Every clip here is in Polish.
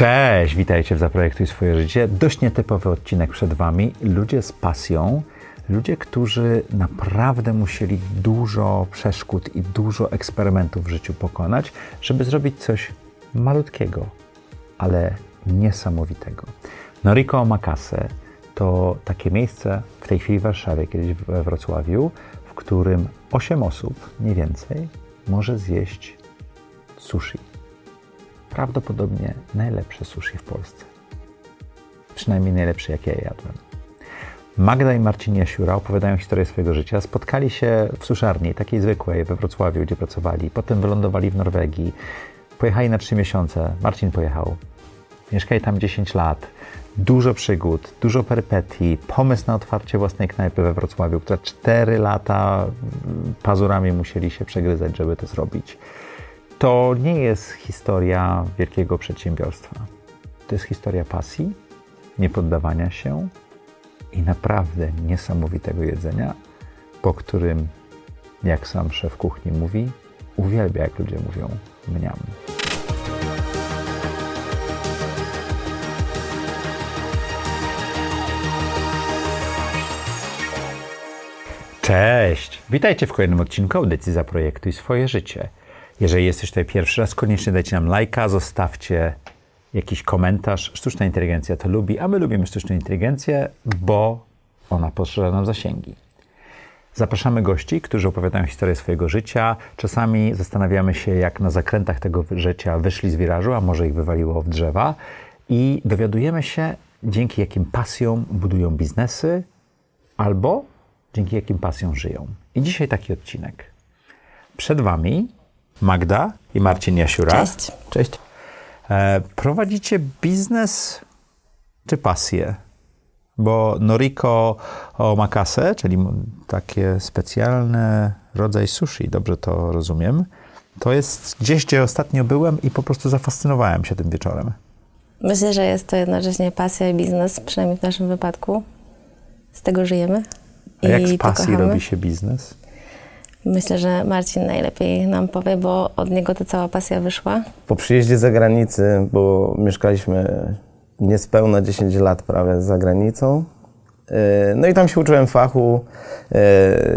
Cześć, witajcie w Zaprojektuj swoje życie. Dość nietypowy odcinek przed Wami. Ludzie z pasją, ludzie, którzy naprawdę musieli dużo przeszkód i dużo eksperymentów w życiu pokonać, żeby zrobić coś malutkiego, ale niesamowitego. Noriko Omakase to takie miejsce w tej chwili w Warszawie, kiedyś we Wrocławiu, w którym 8 osób, nie więcej, może zjeść sushi prawdopodobnie najlepsze sushi w Polsce. Przynajmniej najlepsze, jakie ja jadłem. Magda i Marcin Jasiura opowiadają historię swojego życia. Spotkali się w suszarni, takiej zwykłej, we Wrocławiu, gdzie pracowali. Potem wylądowali w Norwegii. Pojechali na trzy miesiące. Marcin pojechał. Mieszkali tam 10 lat. Dużo przygód, dużo perypetii, pomysł na otwarcie własnej knajpy we Wrocławiu, która 4 lata pazurami musieli się przegryzać, żeby to zrobić to nie jest historia wielkiego przedsiębiorstwa. To jest historia pasji, niepoddawania się i naprawdę niesamowitego jedzenia, po którym, jak sam szef kuchni mówi, uwielbia, jak ludzie mówią, mniam. Cześć! Witajcie w kolejnym odcinku audycji Zaprojektuj swoje życie – jeżeli jesteś tutaj pierwszy raz, koniecznie dajcie nam lajka, zostawcie jakiś komentarz. Sztuczna inteligencja to lubi, a my lubimy sztuczną inteligencję, bo ona poszerza nam zasięgi. Zapraszamy gości, którzy opowiadają historię swojego życia. Czasami zastanawiamy się, jak na zakrętach tego życia wyszli z wirażu, a może ich wywaliło w drzewa. I dowiadujemy się, dzięki jakim pasjom budują biznesy, albo dzięki jakim pasjom żyją. I dzisiaj taki odcinek. Przed Wami Magda i Marcin Jasiura. Cześć. Cześć. E, prowadzicie biznes czy pasję? Bo Noriko Omakase, czyli takie specjalny rodzaj sushi, dobrze to rozumiem, to jest gdzieś, gdzie ostatnio byłem i po prostu zafascynowałem się tym wieczorem. Myślę, że jest to jednocześnie pasja i biznes, przynajmniej w naszym wypadku. Z tego żyjemy. A jak z pasji robi się biznes? Myślę, że Marcin najlepiej nam powie, bo od niego ta cała pasja wyszła. Po przyjeździe z zagranicy, bo mieszkaliśmy niespełna 10 lat prawie za granicą. E, no i tam się uczyłem fachu e,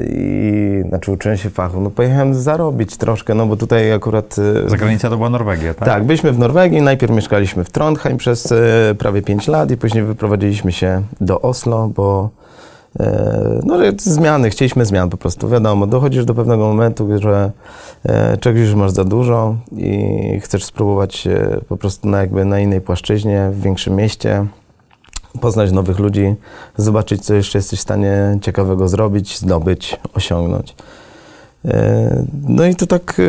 i znaczy uczyłem się fachu. No pojechałem zarobić troszkę, no bo tutaj akurat... E, Zagranica to była Norwegia, tak? Tak, byliśmy w Norwegii. Najpierw mieszkaliśmy w Trondheim przez prawie 5 lat i później wyprowadziliśmy się do Oslo, bo no, zmiany, chcieliśmy zmian po prostu. Wiadomo, dochodzisz do pewnego momentu, że e, czegoś już masz za dużo i chcesz spróbować po prostu na, jakby na innej płaszczyźnie, w większym mieście, poznać nowych ludzi, zobaczyć, co jeszcze jesteś w stanie ciekawego zrobić, zdobyć, osiągnąć. E, no i to tak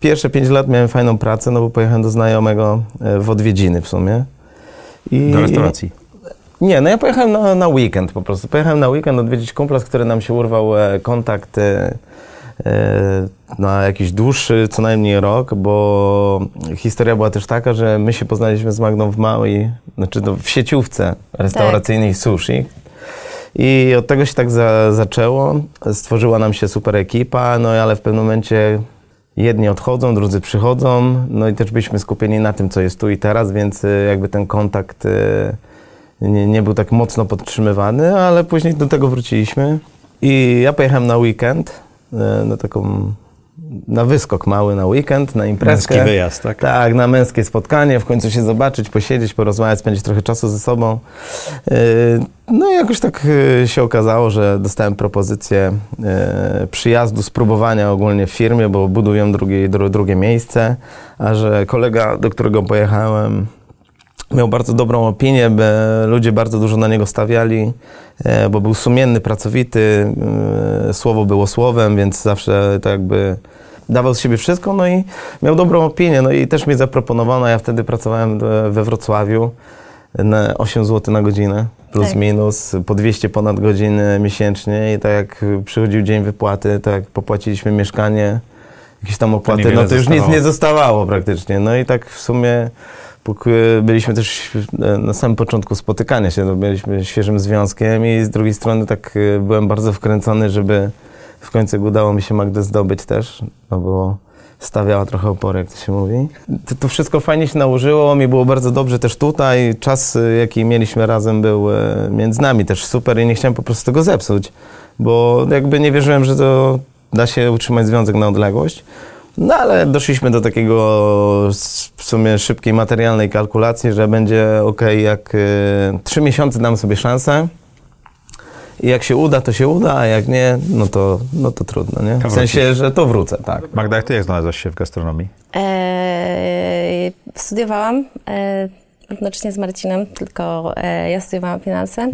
pierwsze pięć lat miałem fajną pracę, no bo pojechałem do znajomego w odwiedziny w sumie. I, do restauracji? Nie, no ja pojechałem na, na weekend po prostu. Pojechałem na weekend odwiedzić kumpla, z którym nam się urwał e, kontakt e, e, na jakiś dłuższy, co najmniej rok, bo historia była też taka, że my się poznaliśmy z Magdą w małej, znaczy no, w sieciówce restauracyjnej tak. sushi. I od tego się tak za, zaczęło. Stworzyła nam się super ekipa, no ale w pewnym momencie jedni odchodzą, drudzy przychodzą, no i też byliśmy skupieni na tym, co jest tu i teraz, więc jakby ten kontakt nie, nie był tak mocno podtrzymywany, ale później do tego wróciliśmy. I ja pojechałem na weekend, e, na taką, na wyskok mały na weekend, na imprezkę. Męski wyjazd, tak? Tak, na męskie spotkanie, w końcu się zobaczyć, posiedzieć, porozmawiać, spędzić trochę czasu ze sobą. E, no i jakoś tak e, się okazało, że dostałem propozycję przyjazdu, spróbowania ogólnie w firmie, bo budują drugie, drugie miejsce, a że kolega, do którego pojechałem, Miał bardzo dobrą opinię, ludzie bardzo dużo na niego stawiali, e, bo był sumienny, pracowity, e, słowo było słowem, więc zawsze tak jakby dawał z siebie wszystko, no i miał dobrą opinię, no i też mi zaproponowano, ja wtedy pracowałem we Wrocławiu na 8 zł na godzinę, plus tak. minus, po 200 ponad godzin miesięcznie i tak jak przychodził dzień wypłaty, tak jak popłaciliśmy mieszkanie, jakieś tam opłaty, to no to już nic nie zostawało praktycznie, no i tak w sumie byliśmy też na samym początku spotykania się, no byliśmy świeżym związkiem i z drugiej strony tak e, byłem bardzo wkręcony, żeby w końcu udało mi się Magdę zdobyć też, no bo stawiała trochę opory, jak to się mówi. To, to wszystko fajnie się nałożyło, mi było bardzo dobrze też tutaj. Czas, y, jaki mieliśmy razem był y, między nami też super i nie chciałem po prostu tego zepsuć, bo jakby nie wierzyłem, że to da się utrzymać związek na odległość. No ale doszliśmy do takiego w sumie szybkiej materialnej kalkulacji, że będzie ok, jak y, trzy miesiące dam sobie szansę. I jak się uda, to się uda, a jak nie, no to, no to trudno, nie? W sensie, że to wrócę, tak. Magda, jak ty jak znalazłaś się w gastronomii? E, studiowałam e, równocześnie z Marcinem, tylko e, ja studiowałam finanse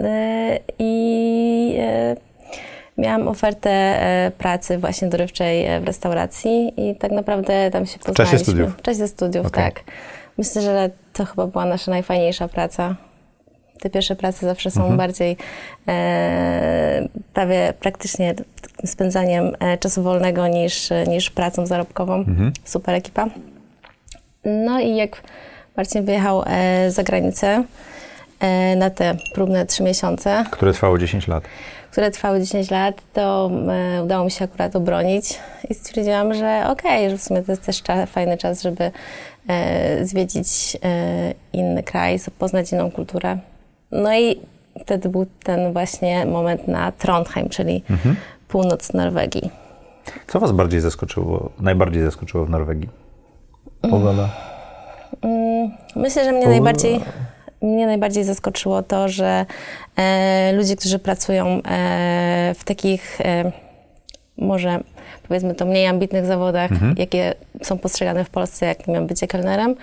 e, i e, miałam ofertę e, pracy właśnie dorywczej e, w restauracji i tak naprawdę tam się poznaliśmy. studiów? W czasie studiów, Okej. tak. Myślę, że to chyba była nasza najfajniejsza praca. Te pierwsze prace zawsze są bardziej e, prawie praktycznie spędzaniem e, czasu wolnego niż, niż pracą zarobkową. Super ekipa. No i jak Marcin wyjechał e, za granicę e, na te próbne trzy miesiące, Które trwało 10 lat. Które trwały 10 lat, to e, udało mi się akurat obronić i stwierdziłam, że okej, że w sumie to jest też cza, fajny czas, żeby e, zwiedzić e, inny kraj, poznać inną kulturę. No i wtedy był ten właśnie moment na Trondheim, czyli północ Norwegii. Co was bardziej zaskoczyło, najbardziej zaskoczyło w Norwegii? Pogoda. Myślę, że mnie najbardziej, mnie najbardziej zaskoczyło to, że e, ludzie, którzy pracują e, w takich e, może powiedzmy to mniej ambitnych zawodach, jakie są postrzegane w Polsce, jak miał bycie kelnerem,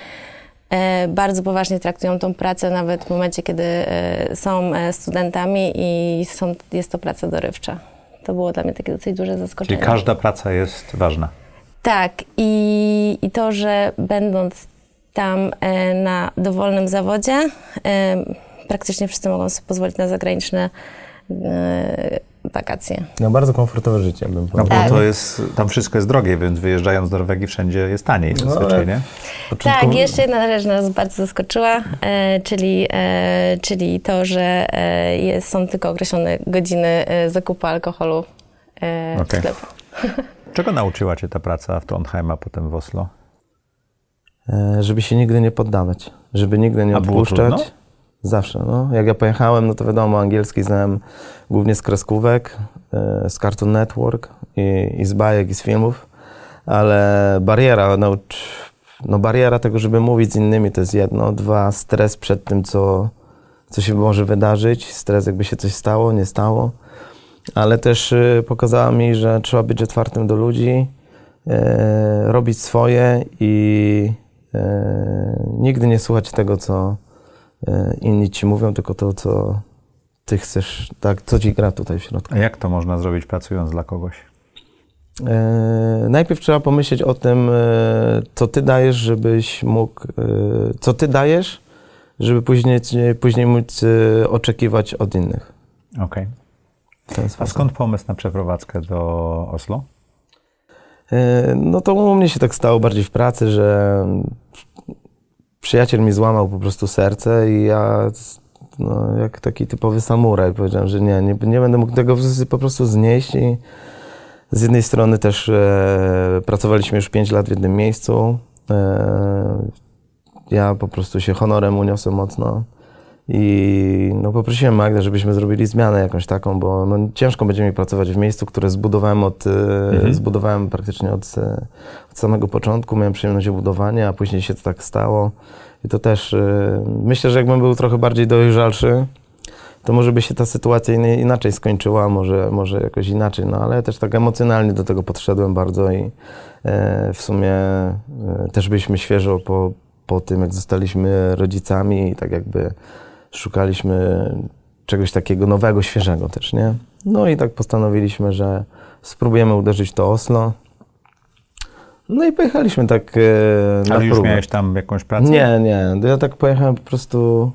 e, bardzo poważnie traktują tą pracę nawet w momencie, kiedy e, są e, studentami i są, jest to praca dorywcza. To było dla mnie takie dosyć duże zaskoczenie. Czyli każda praca jest ważna. Tak, i, i to, że będąc tam e, na dowolnym zawodzie, e, praktycznie wszyscy mogą sobie pozwolić na zagraniczne e, wakacje. No bardzo komfortowe życie, bym No powiedział. bo Tak. to jest, tam wszystko jest drogie, więc wyjeżdżając z Norwegii wszędzie jest taniej No, zazwyczaj, nie? Początkowo- Tak, jeszcze jedna rzecz nas bardzo zaskoczyła, e, czyli, e, czyli to, że e, jest, są tylko określone godziny e, zakupu alkoholu e, w Okej. sklepie. Czego nauczyła cię ta praca w Trondheim, a potem w Oslo? E, żeby się nigdy nie poddawać, żeby nigdy nie odpuszczać. Zawsze, no. Jak ja pojechałem, no to wiadomo, angielski znałem głównie z kreskówek, e, z Cartoon Network i, i z bajek i z filmów, ale bariera, naucz, no bariera tego, żeby mówić z innymi to jest jedno, dwa, stres przed tym, co, co się może wydarzyć, stres jakby się coś stało, nie stało, ale też y, pokazała mi, że trzeba być otwartym do ludzi, e, robić swoje i nigdy nie słuchać tego, co e, inni ci mówią, tylko to, co ty chcesz, tak, co ci gra tutaj w środku. A jak to można zrobić pracując dla kogoś? E, najpierw trzeba pomyśleć o tym, e, co ty dajesz, żebyś mógł, e, co ty dajesz, żeby później, później móc e, oczekiwać od innych. Okej. Ten A skąd pomysł na przeprowadzkę do Oslo? E, No to u mnie się tak stało bardziej w pracy, że przyjaciel mi złamał po prostu serce i ja no, jak taki typowy samuraj powiedziałem, że nie, nie, nie będę mógł tego po prostu znieść i z jednej strony też e, pracowaliśmy już 5 lat w jednym miejscu. E, ja po prostu się honorem uniosłem mocno i no, poprosiłem Magdę, żebyśmy zrobili zmianę jakąś taką, bo no, ciężko będzie mi pracować w miejscu, które zbudowałem od, e, zbudowałem praktycznie od, e, od samego początku. Miałem przyjemność budowania, a później się to tak stało. I to też e, myślę, że jakbym był trochę bardziej dojrzalszy, to może by się ta sytuacja in- inaczej skończyła, może, może jakoś inaczej, no ale też tak emocjonalnie do tego podszedłem bardzo i e, w sumie e, też byliśmy świeżo po, po tym, jak zostaliśmy rodzicami i tak jakby szukaliśmy czegoś takiego nowego, świeżego też, nie? No i tak postanowiliśmy, że spróbujemy uderzyć to Oslo. No i pojechaliśmy tak e, na Ale już próbę. miałeś tam jakąś pracę? Nie, nie. Ja tak pojechałem po prostu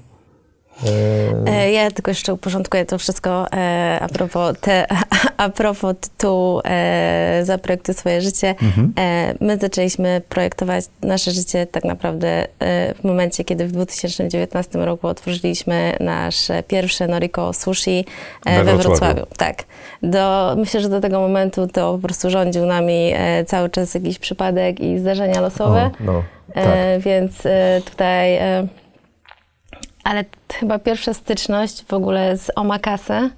ja tylko jeszcze uporządkuję to wszystko e, a, propos te, a propos tytułu e, Zaprojektuj swoje życie. Mhm. E, my zaczęliśmy projektować nasze życie tak naprawdę e, w momencie, kiedy w 2019 roku otworzyliśmy nasze pierwsze Noriko Sushi e, We we Wrocławiu. Tak. Do, myślę, że do tego momentu to po prostu rządził nami e, cały czas jakiś przypadek i zdarzenia losowe. O, no, tak. E, więc e, tutaj. E, ale chyba pierwsza styczność w ogóle z Omakase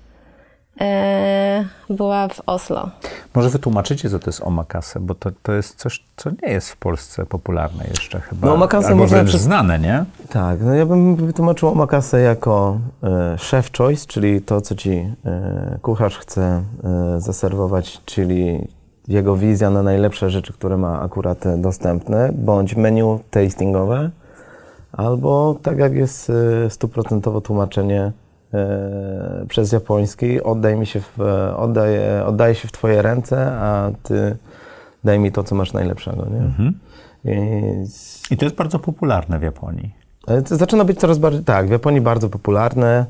e, była w Oslo. Może wytłumaczycie, co to jest omakase, bo to, to jest coś, co nie jest w Polsce popularne jeszcze chyba. No, omakase Albo można wręcz przy- znane, nie? Tak, no ja bym wytłumaczył omakase jako e, chef choice, czyli to, co ci e, kucharz chce e, zaserwować, czyli jego wizja na najlepsze rzeczy, które ma akurat e, dostępne, bądź menu tastingowe, albo tak jak jest e, stuprocentowo tłumaczenie e, przez japoński, oddaj mi się w, e, oddaj, oddaję się w twoje ręce, a ty daj mi to, co masz najlepszego, nie? I I to jest bardzo popularne w Japonii. to zaczyna być coraz bardziej, tak, w Japonii bardzo popularne.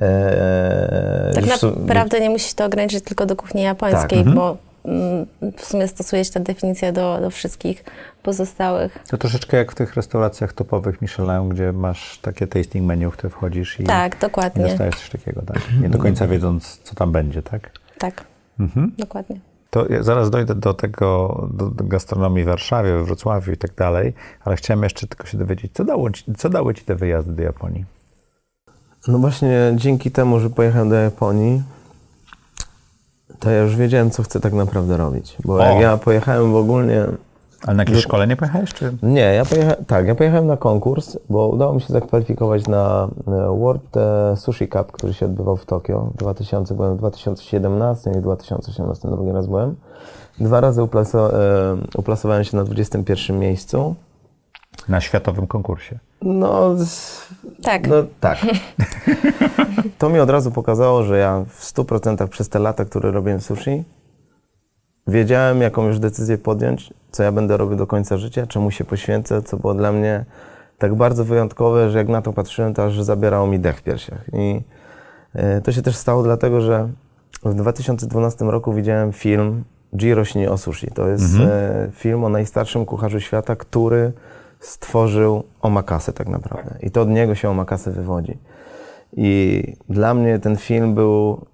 E, Tak naprawdę nie musi to ograniczyć tylko do kuchni japońskiej, Tak, bo mm, w sumie stosuje się ta definicja do, do wszystkich pozostałych. To troszeczkę jak w tych restauracjach topowych Michelin, gdzie masz takie tasting menu, w które wchodzisz i, Tak, i dokładnie. dostajesz coś takiego, tak? Nie do końca wiedząc, co tam będzie, tak? Tak, Mhm. dokładnie. To ja zaraz dojdę do tego, do, do gastronomii w Warszawie, we Wrocławiu i tak dalej, ale chciałem jeszcze tylko się dowiedzieć, co dało ci, co dały ci te wyjazdy do Japonii? No właśnie dzięki temu, że pojechałem do Japonii, to ja już wiedziałem, co chcę tak naprawdę robić. Bo O. jak ja pojechałem w ogólnie... Ale na jakieś szkolenie pojechałeś, czy? Nie, ja pojechałem, tak, ja pojechałem na konkurs, bo udało mi się zakwalifikować na e, World e, Sushi Cup, który się odbywał w Tokio. W 2000, byłem w 2017 i w 2018 drugi raz byłem. Dwa razy uplaso, e, uplasowałem się na 21 miejscu. Na światowym konkursie. No, Tak. no tak. To mi od razu pokazało, że ja w 100% przez te lata, które robiłem sushi, wiedziałem, jaką już decyzję podjąć, co ja będę robił do końca życia, czemu się poświęcę, co było dla mnie tak bardzo wyjątkowe, że jak na to patrzyłem, to aż zabierało mi dech w piersiach. I e, to się też stało dlatego, że w 2012 roku widziałem film Jiro śni o sushi. To jest e, film o najstarszym kucharzu świata, który stworzył omakase tak naprawdę. I to od niego się omakase wywodzi. I dla mnie ten film był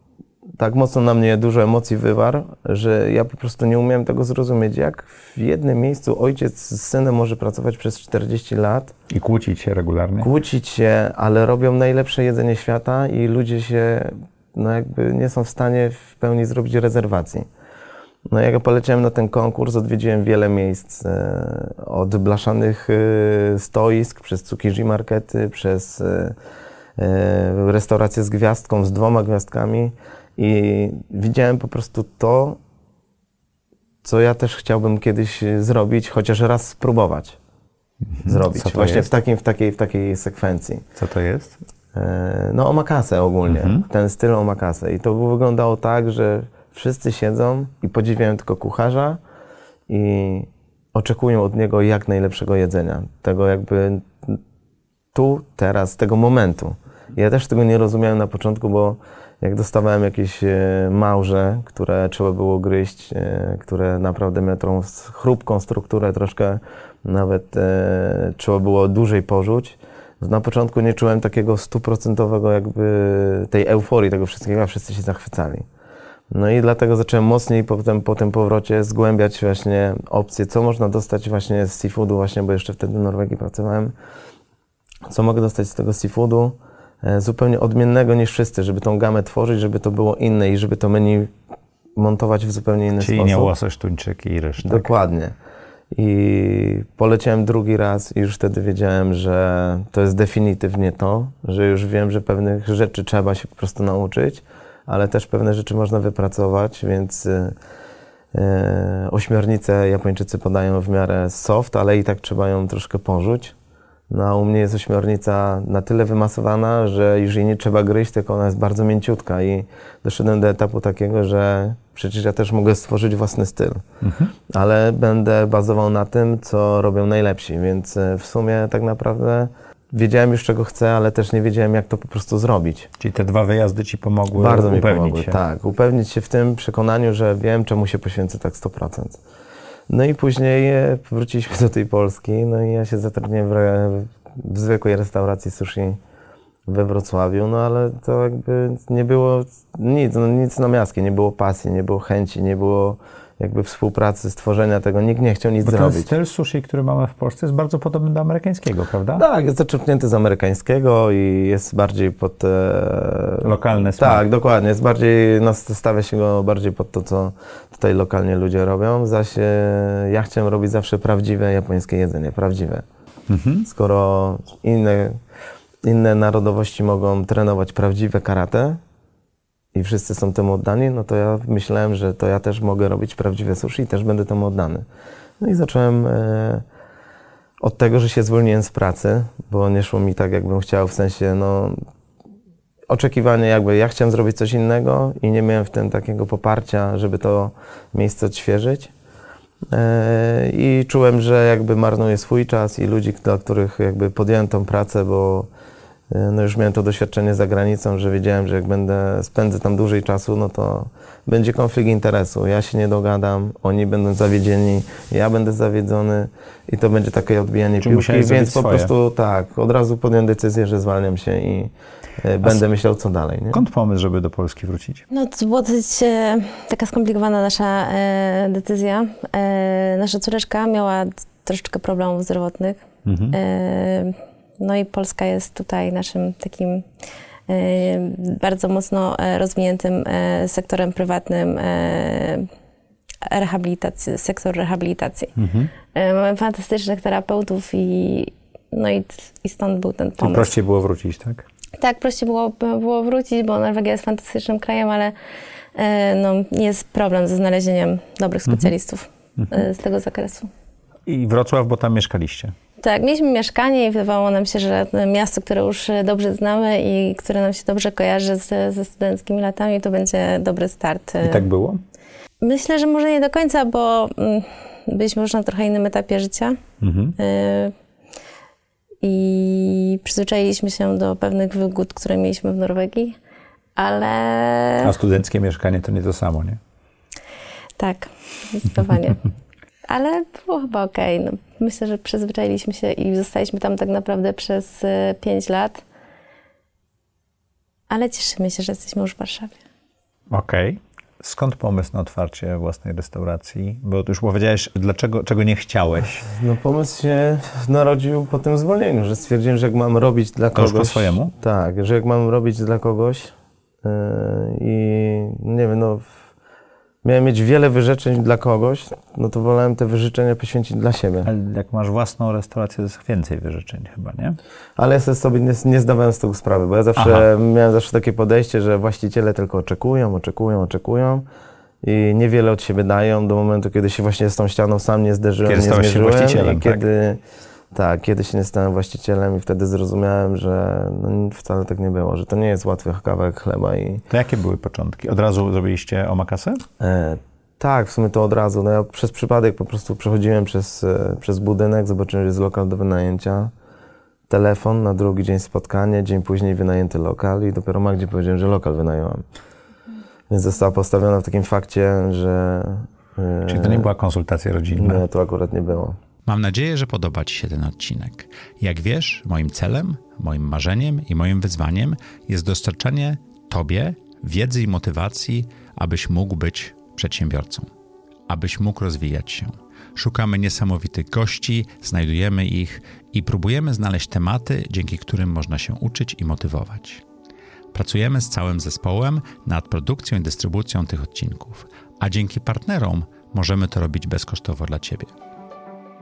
tak mocno na mnie dużo emocji wywarł, że ja po prostu nie umiałem tego zrozumieć, jak w jednym miejscu ojciec z synem może pracować przez 40 lat, I kłócić się regularnie? kłócić się, ale robią najlepsze jedzenie świata i ludzie się no jakby nie są w stanie w pełni zrobić rezerwacji. No jak ja poleciałem na ten konkurs, odwiedziłem wiele miejsc, e, od blaszanych e, stoisk, przez Tsukiji markety, przez e, restaurację z gwiazdką, z dwoma gwiazdkami i widziałem po prostu to, co ja też chciałbym kiedyś zrobić, chociaż raz spróbować zrobić. Mhm. To Właśnie jest? w, takim, w, takiej, w takiej sekwencji. Co to jest? No omakase ogólnie, Mhm. ten styl omakase. I to wyglądało tak, że wszyscy siedzą i podziwiają tylko kucharza i oczekują od niego jak najlepszego jedzenia. Tego jakby tu, teraz, tego momentu. Ja też tego nie rozumiałem na początku, bo jak dostawałem jakieś e, małże, które trzeba było gryźć, e, które naprawdę miały tą chrupką strukturę, troszkę nawet e, trzeba było dłużej porzuć, na początku nie czułem takiego stuprocentowego jakby tej euforii tego wszystkiego, a wszyscy się zachwycali. No i dlatego zacząłem mocniej potem po tym powrocie zgłębiać właśnie opcje, co można dostać właśnie z seafoodu właśnie, bo jeszcze wtedy w Norwegii pracowałem. Co mogę dostać z tego seafoodu? E, Zupełnie odmiennego niż wszyscy, żeby tą gamę tworzyć, żeby to było inne i żeby to menu montować w zupełnie inny Czyli sposób. nie łosoś, tuńczyk i ryż, tak? Dokładnie. I poleciałem drugi raz i już wtedy wiedziałem, że to jest definitywnie to, że już wiem, że pewnych rzeczy trzeba się po prostu nauczyć, ale też pewne rzeczy można wypracować, więc y, y, ośmiornicę Japończycy podają w miarę soft, ale i tak trzeba ją troszkę porzuć. No a u mnie jest ośmiornica na tyle wymasowana, że już jej nie trzeba gryźć, tylko ona jest bardzo mięciutka. I doszedłem do etapu takiego, że przecież ja też mogę stworzyć własny styl, ale będę bazował na tym, co robią najlepsi, więc e, w sumie tak naprawdę wiedziałem już czego chcę, ale też nie wiedziałem jak to po prostu zrobić. Czyli te dwa wyjazdy ci pomogły Bardzo mi pomogły, się. tak. Upewnić się w tym przekonaniu, że wiem czemu się poświęcę tak 100%. No i później e, wróciliśmy do tej Polski, no i ja się zatrudniłem w, w zwykłej restauracji sushi we Wrocławiu, no ale to jakby nie było nic, no nic na miastkie, nie było pasji, nie było chęci, nie było jakby współpracy, stworzenia tego, nikt nie chciał nic Bo ten zrobić. styl sushi, który mamy w Polsce jest bardzo podobny do amerykańskiego, prawda? Tak, jest zaczerpnięty z amerykańskiego i jest bardziej pod... E, Lokalny smak. Tak, dokładnie. Jest bardziej, no, stawia się go bardziej pod to, co tutaj lokalnie ludzie robią. Zaś e, ja chciałem robić zawsze prawdziwe japońskie jedzenie, prawdziwe. Mhm. Skoro inne, inne narodowości mogą trenować prawdziwe karate i wszyscy są temu oddani, no to ja myślałem, że to ja też mogę robić prawdziwe sushi i też będę temu oddany. No i zacząłem e, od tego, że się zwolniłem z pracy, bo nie szło mi tak, jakbym chciał, w sensie, no, oczekiwanie jakby, ja chciałem zrobić coś innego i nie miałem w tym takiego poparcia, żeby to miejsce odświeżyć. E, I czułem, że jakby marnuję swój czas i ludzi, dla których jakby podjąłem tą pracę, bo no już miałem to doświadczenie za granicą, że wiedziałem, że jak będę spędzę tam dłużej czasu, no to będzie konflikt interesu. Ja się nie dogadam, oni będą zawiedzieni, ja będę zawiedzony i to będzie takie odbijanie Czyli piłki, więc po swoje. prostu tak, od razu podjąłem decyzję, że zwalniam się i e, będę myślał co dalej. Nie? Skąd pomysł, żeby do Polski wrócić? No to była dosyć e, taka skomplikowana nasza e, decyzja. E, nasza córeczka miała troszeczkę problemów zdrowotnych. Mhm. No i Polska jest tutaj naszym takim e, bardzo mocno e, rozwiniętym e, sektorem prywatnym rehabilitacji, sektor rehabilitacji. Mhm. Mamy fantastycznych terapeutów i, no i, i stąd był ten pomysł. prościej było wrócić, tak? Tak, prościej było, było wrócić, bo Norwegia jest fantastycznym krajem, ale no, jest problem ze znalezieniem dobrych specjalistów e, z tego zakresu. I Wrocław, bo tam mieszkaliście. Tak, mieliśmy mieszkanie i wydawało nam się, że to miasto, które już dobrze znamy i które nam się dobrze kojarzy z, ze studenckimi latami, to będzie dobry start. I tak było? Myślę, że może nie do końca, bo mm, byliśmy już na trochę innym etapie życia. Mhm. Y, I przyzwyczailiśmy się do pewnych wygód, które mieliśmy w Norwegii, ale A studenckie mieszkanie to nie to samo, nie? tak, zdecydowanie. Ale było chyba okej. No, myślę, że przyzwyczailiśmy się i zostaliśmy tam tak naprawdę przez 5 lat. Ale cieszymy się, że jesteśmy już w Warszawie. Okej. Skąd pomysł na otwarcie własnej restauracji? Bo już powiedziałeś, dlaczego, czego nie chciałeś. No pomysł się narodził po tym zwolnieniu, że stwierdziłem, że jak mam robić dla To już kogoś... po swojemu? Tak, że jak mam robić dla kogoś yy, i nie wiem, no miałem mieć wiele wyrzeczeń dla kogoś, no to wolałem te wyrzeczenia poświęcić dla siebie. Ale jak masz własną restaurację, to jest więcej wyrzeczeń chyba, nie? Ale ja sobie nie, nie zdawałem z tego sprawy, bo ja zawsze miałem zawsze takie podejście, że właściciele tylko oczekują, oczekują, oczekują i niewiele od siebie dają do momentu, kiedy się właśnie z tą ścianą sam nie zderzyłem, Kiedy nie stałeś się zmierzyłem właścicielem, i tak? kiedy tak, kiedy się nie stałem właścicielem i wtedy zrozumiałem, że no, wcale tak nie było, że to nie jest łatwy kawałek chleba i To jakie były początki? Od razu zrobiliście omakasę? E, tak, w sumie to od razu. No ja przez przypadek po prostu przechodziłem przez, e, przez budynek, zobaczyłem, że jest lokal do wynajęcia. Telefon, na drugi dzień spotkanie, dzień później wynajęty lokal i dopiero Magdzie powiedziałem, że lokal wynająłem. Więc została postawiona w takim fakcie, że... e, Czyli to nie była konsultacja rodzinna? Nie, to akurat nie było. Mam nadzieję, że podoba Ci się ten odcinek. Jak wiesz, moim celem, moim marzeniem i moim wyzwaniem jest dostarczanie Tobie wiedzy i motywacji, abyś mógł być przedsiębiorcą, abyś mógł rozwijać się. Szukamy niesamowitych gości, znajdujemy ich i próbujemy znaleźć tematy, dzięki którym można się uczyć i motywować. Pracujemy z całym zespołem nad produkcją i dystrybucją tych odcinków, a dzięki partnerom możemy to robić bezkosztowo dla Ciebie.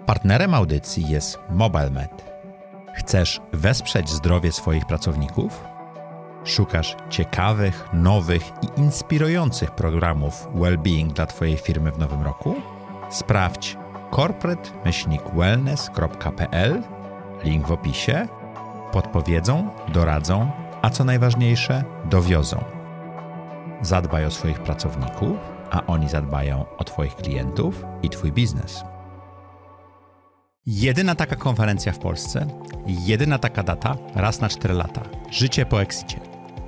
Partnerem audycji jest MobileMed. Chcesz wesprzeć zdrowie swoich pracowników? Szukasz ciekawych, nowych i inspirujących programów well-being dla Twojej firmy w nowym roku? Sprawdź corporate-wellness.pl, link w opisie. Podpowiedzą, doradzą, a co najważniejsze, dowiozą. Zadbaj o swoich pracowników, a oni zadbają o Twoich klientów i Twój biznes. Jedyna taka konferencja w Polsce, jedyna taka data raz na 4 lata. Życie po exicie.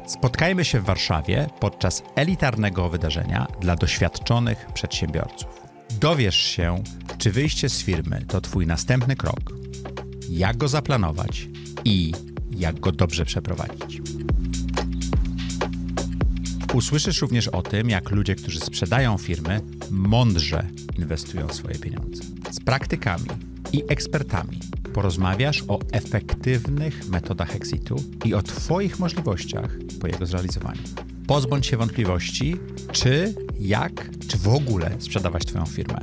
Spotkajmy się w Warszawie podczas elitarnego wydarzenia dla doświadczonych przedsiębiorców. Dowiesz się, czy wyjście z firmy to Twój następny krok, jak go zaplanować i jak go dobrze przeprowadzić. Usłyszysz również o tym, jak ludzie, którzy sprzedają firmy, mądrze inwestują swoje pieniądze. Z praktykami i ekspertami porozmawiasz o efektywnych metodach exitu i o Twoich możliwościach po jego zrealizowaniu. Pozbądź się wątpliwości, czy, jak, czy w ogóle sprzedawać Twoją firmę.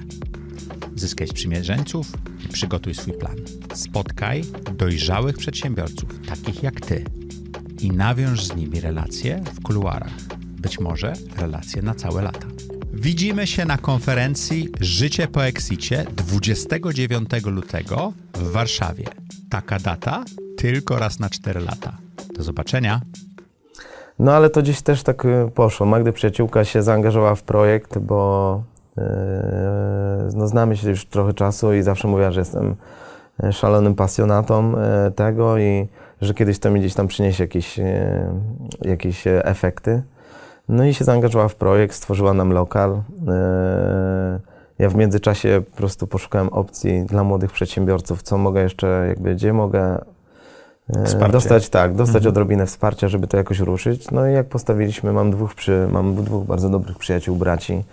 Zyskaj sprzymierzeńców i przygotuj swój plan. Spotkaj dojrzałych przedsiębiorców, takich jak Ty, i nawiąż z nimi relacje w kuluarach. Być może relacje na całe lata. Widzimy się na konferencji Życie po Exicie 29 lutego w Warszawie. Taka data tylko raz na 4 lata. Do zobaczenia. No ale to gdzieś też tak y, poszło. Magdy przyjaciółka się zaangażowała w projekt, bo yy, no, znamy się już trochę czasu i zawsze mówiła, że jestem y, szalonym pasjonatą yy, tego i że kiedyś to mi gdzieś tam przyniesie jakieś, jakieś efekty. No i się zaangażowała w projekt, stworzyła nam lokal. Ja w międzyczasie po prostu poszukałem opcji dla młodych przedsiębiorców, co mogę jeszcze, jakby gdzie mogę Wsparcie. dostać, tak, dostać odrobinę wsparcia, żeby to jakoś ruszyć. No i jak postawiliśmy, mam dwóch, przy, mam dwóch bardzo dobrych przyjaciół, braci,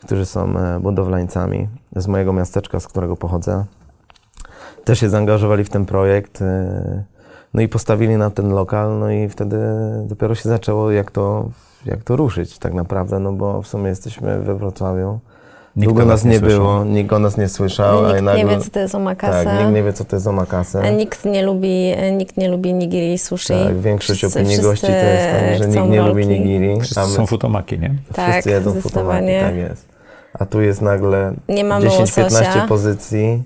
którzy są e, budowlańcami z mojego miasteczka, z którego pochodzę. Też się zaangażowali w ten projekt. e, No i postawili na ten lokal, no i wtedy dopiero się zaczęło, jak to, jak to ruszyć tak naprawdę, no bo w sumie jesteśmy we Wrocławiu. Nikt Długo nas nie słyszał. było, nikt o nas nie słyszał. Nikt nagle, nie wie, co to jest omakase. Tak, nikt nie wie, co to jest omakase. Nikt nie lubi, nikt nie lubi nigiri i sushi. Tak, większość Wszyscy- opinii gości to jest tak, że nikt nie lubi rolki. nigiri. Wszyscy a my- są futomaki, nie? Tak, Wszyscy jedzą futomaki, tak jest. A tu jest nagle Nie mamy 10-15 łososia. pozycji.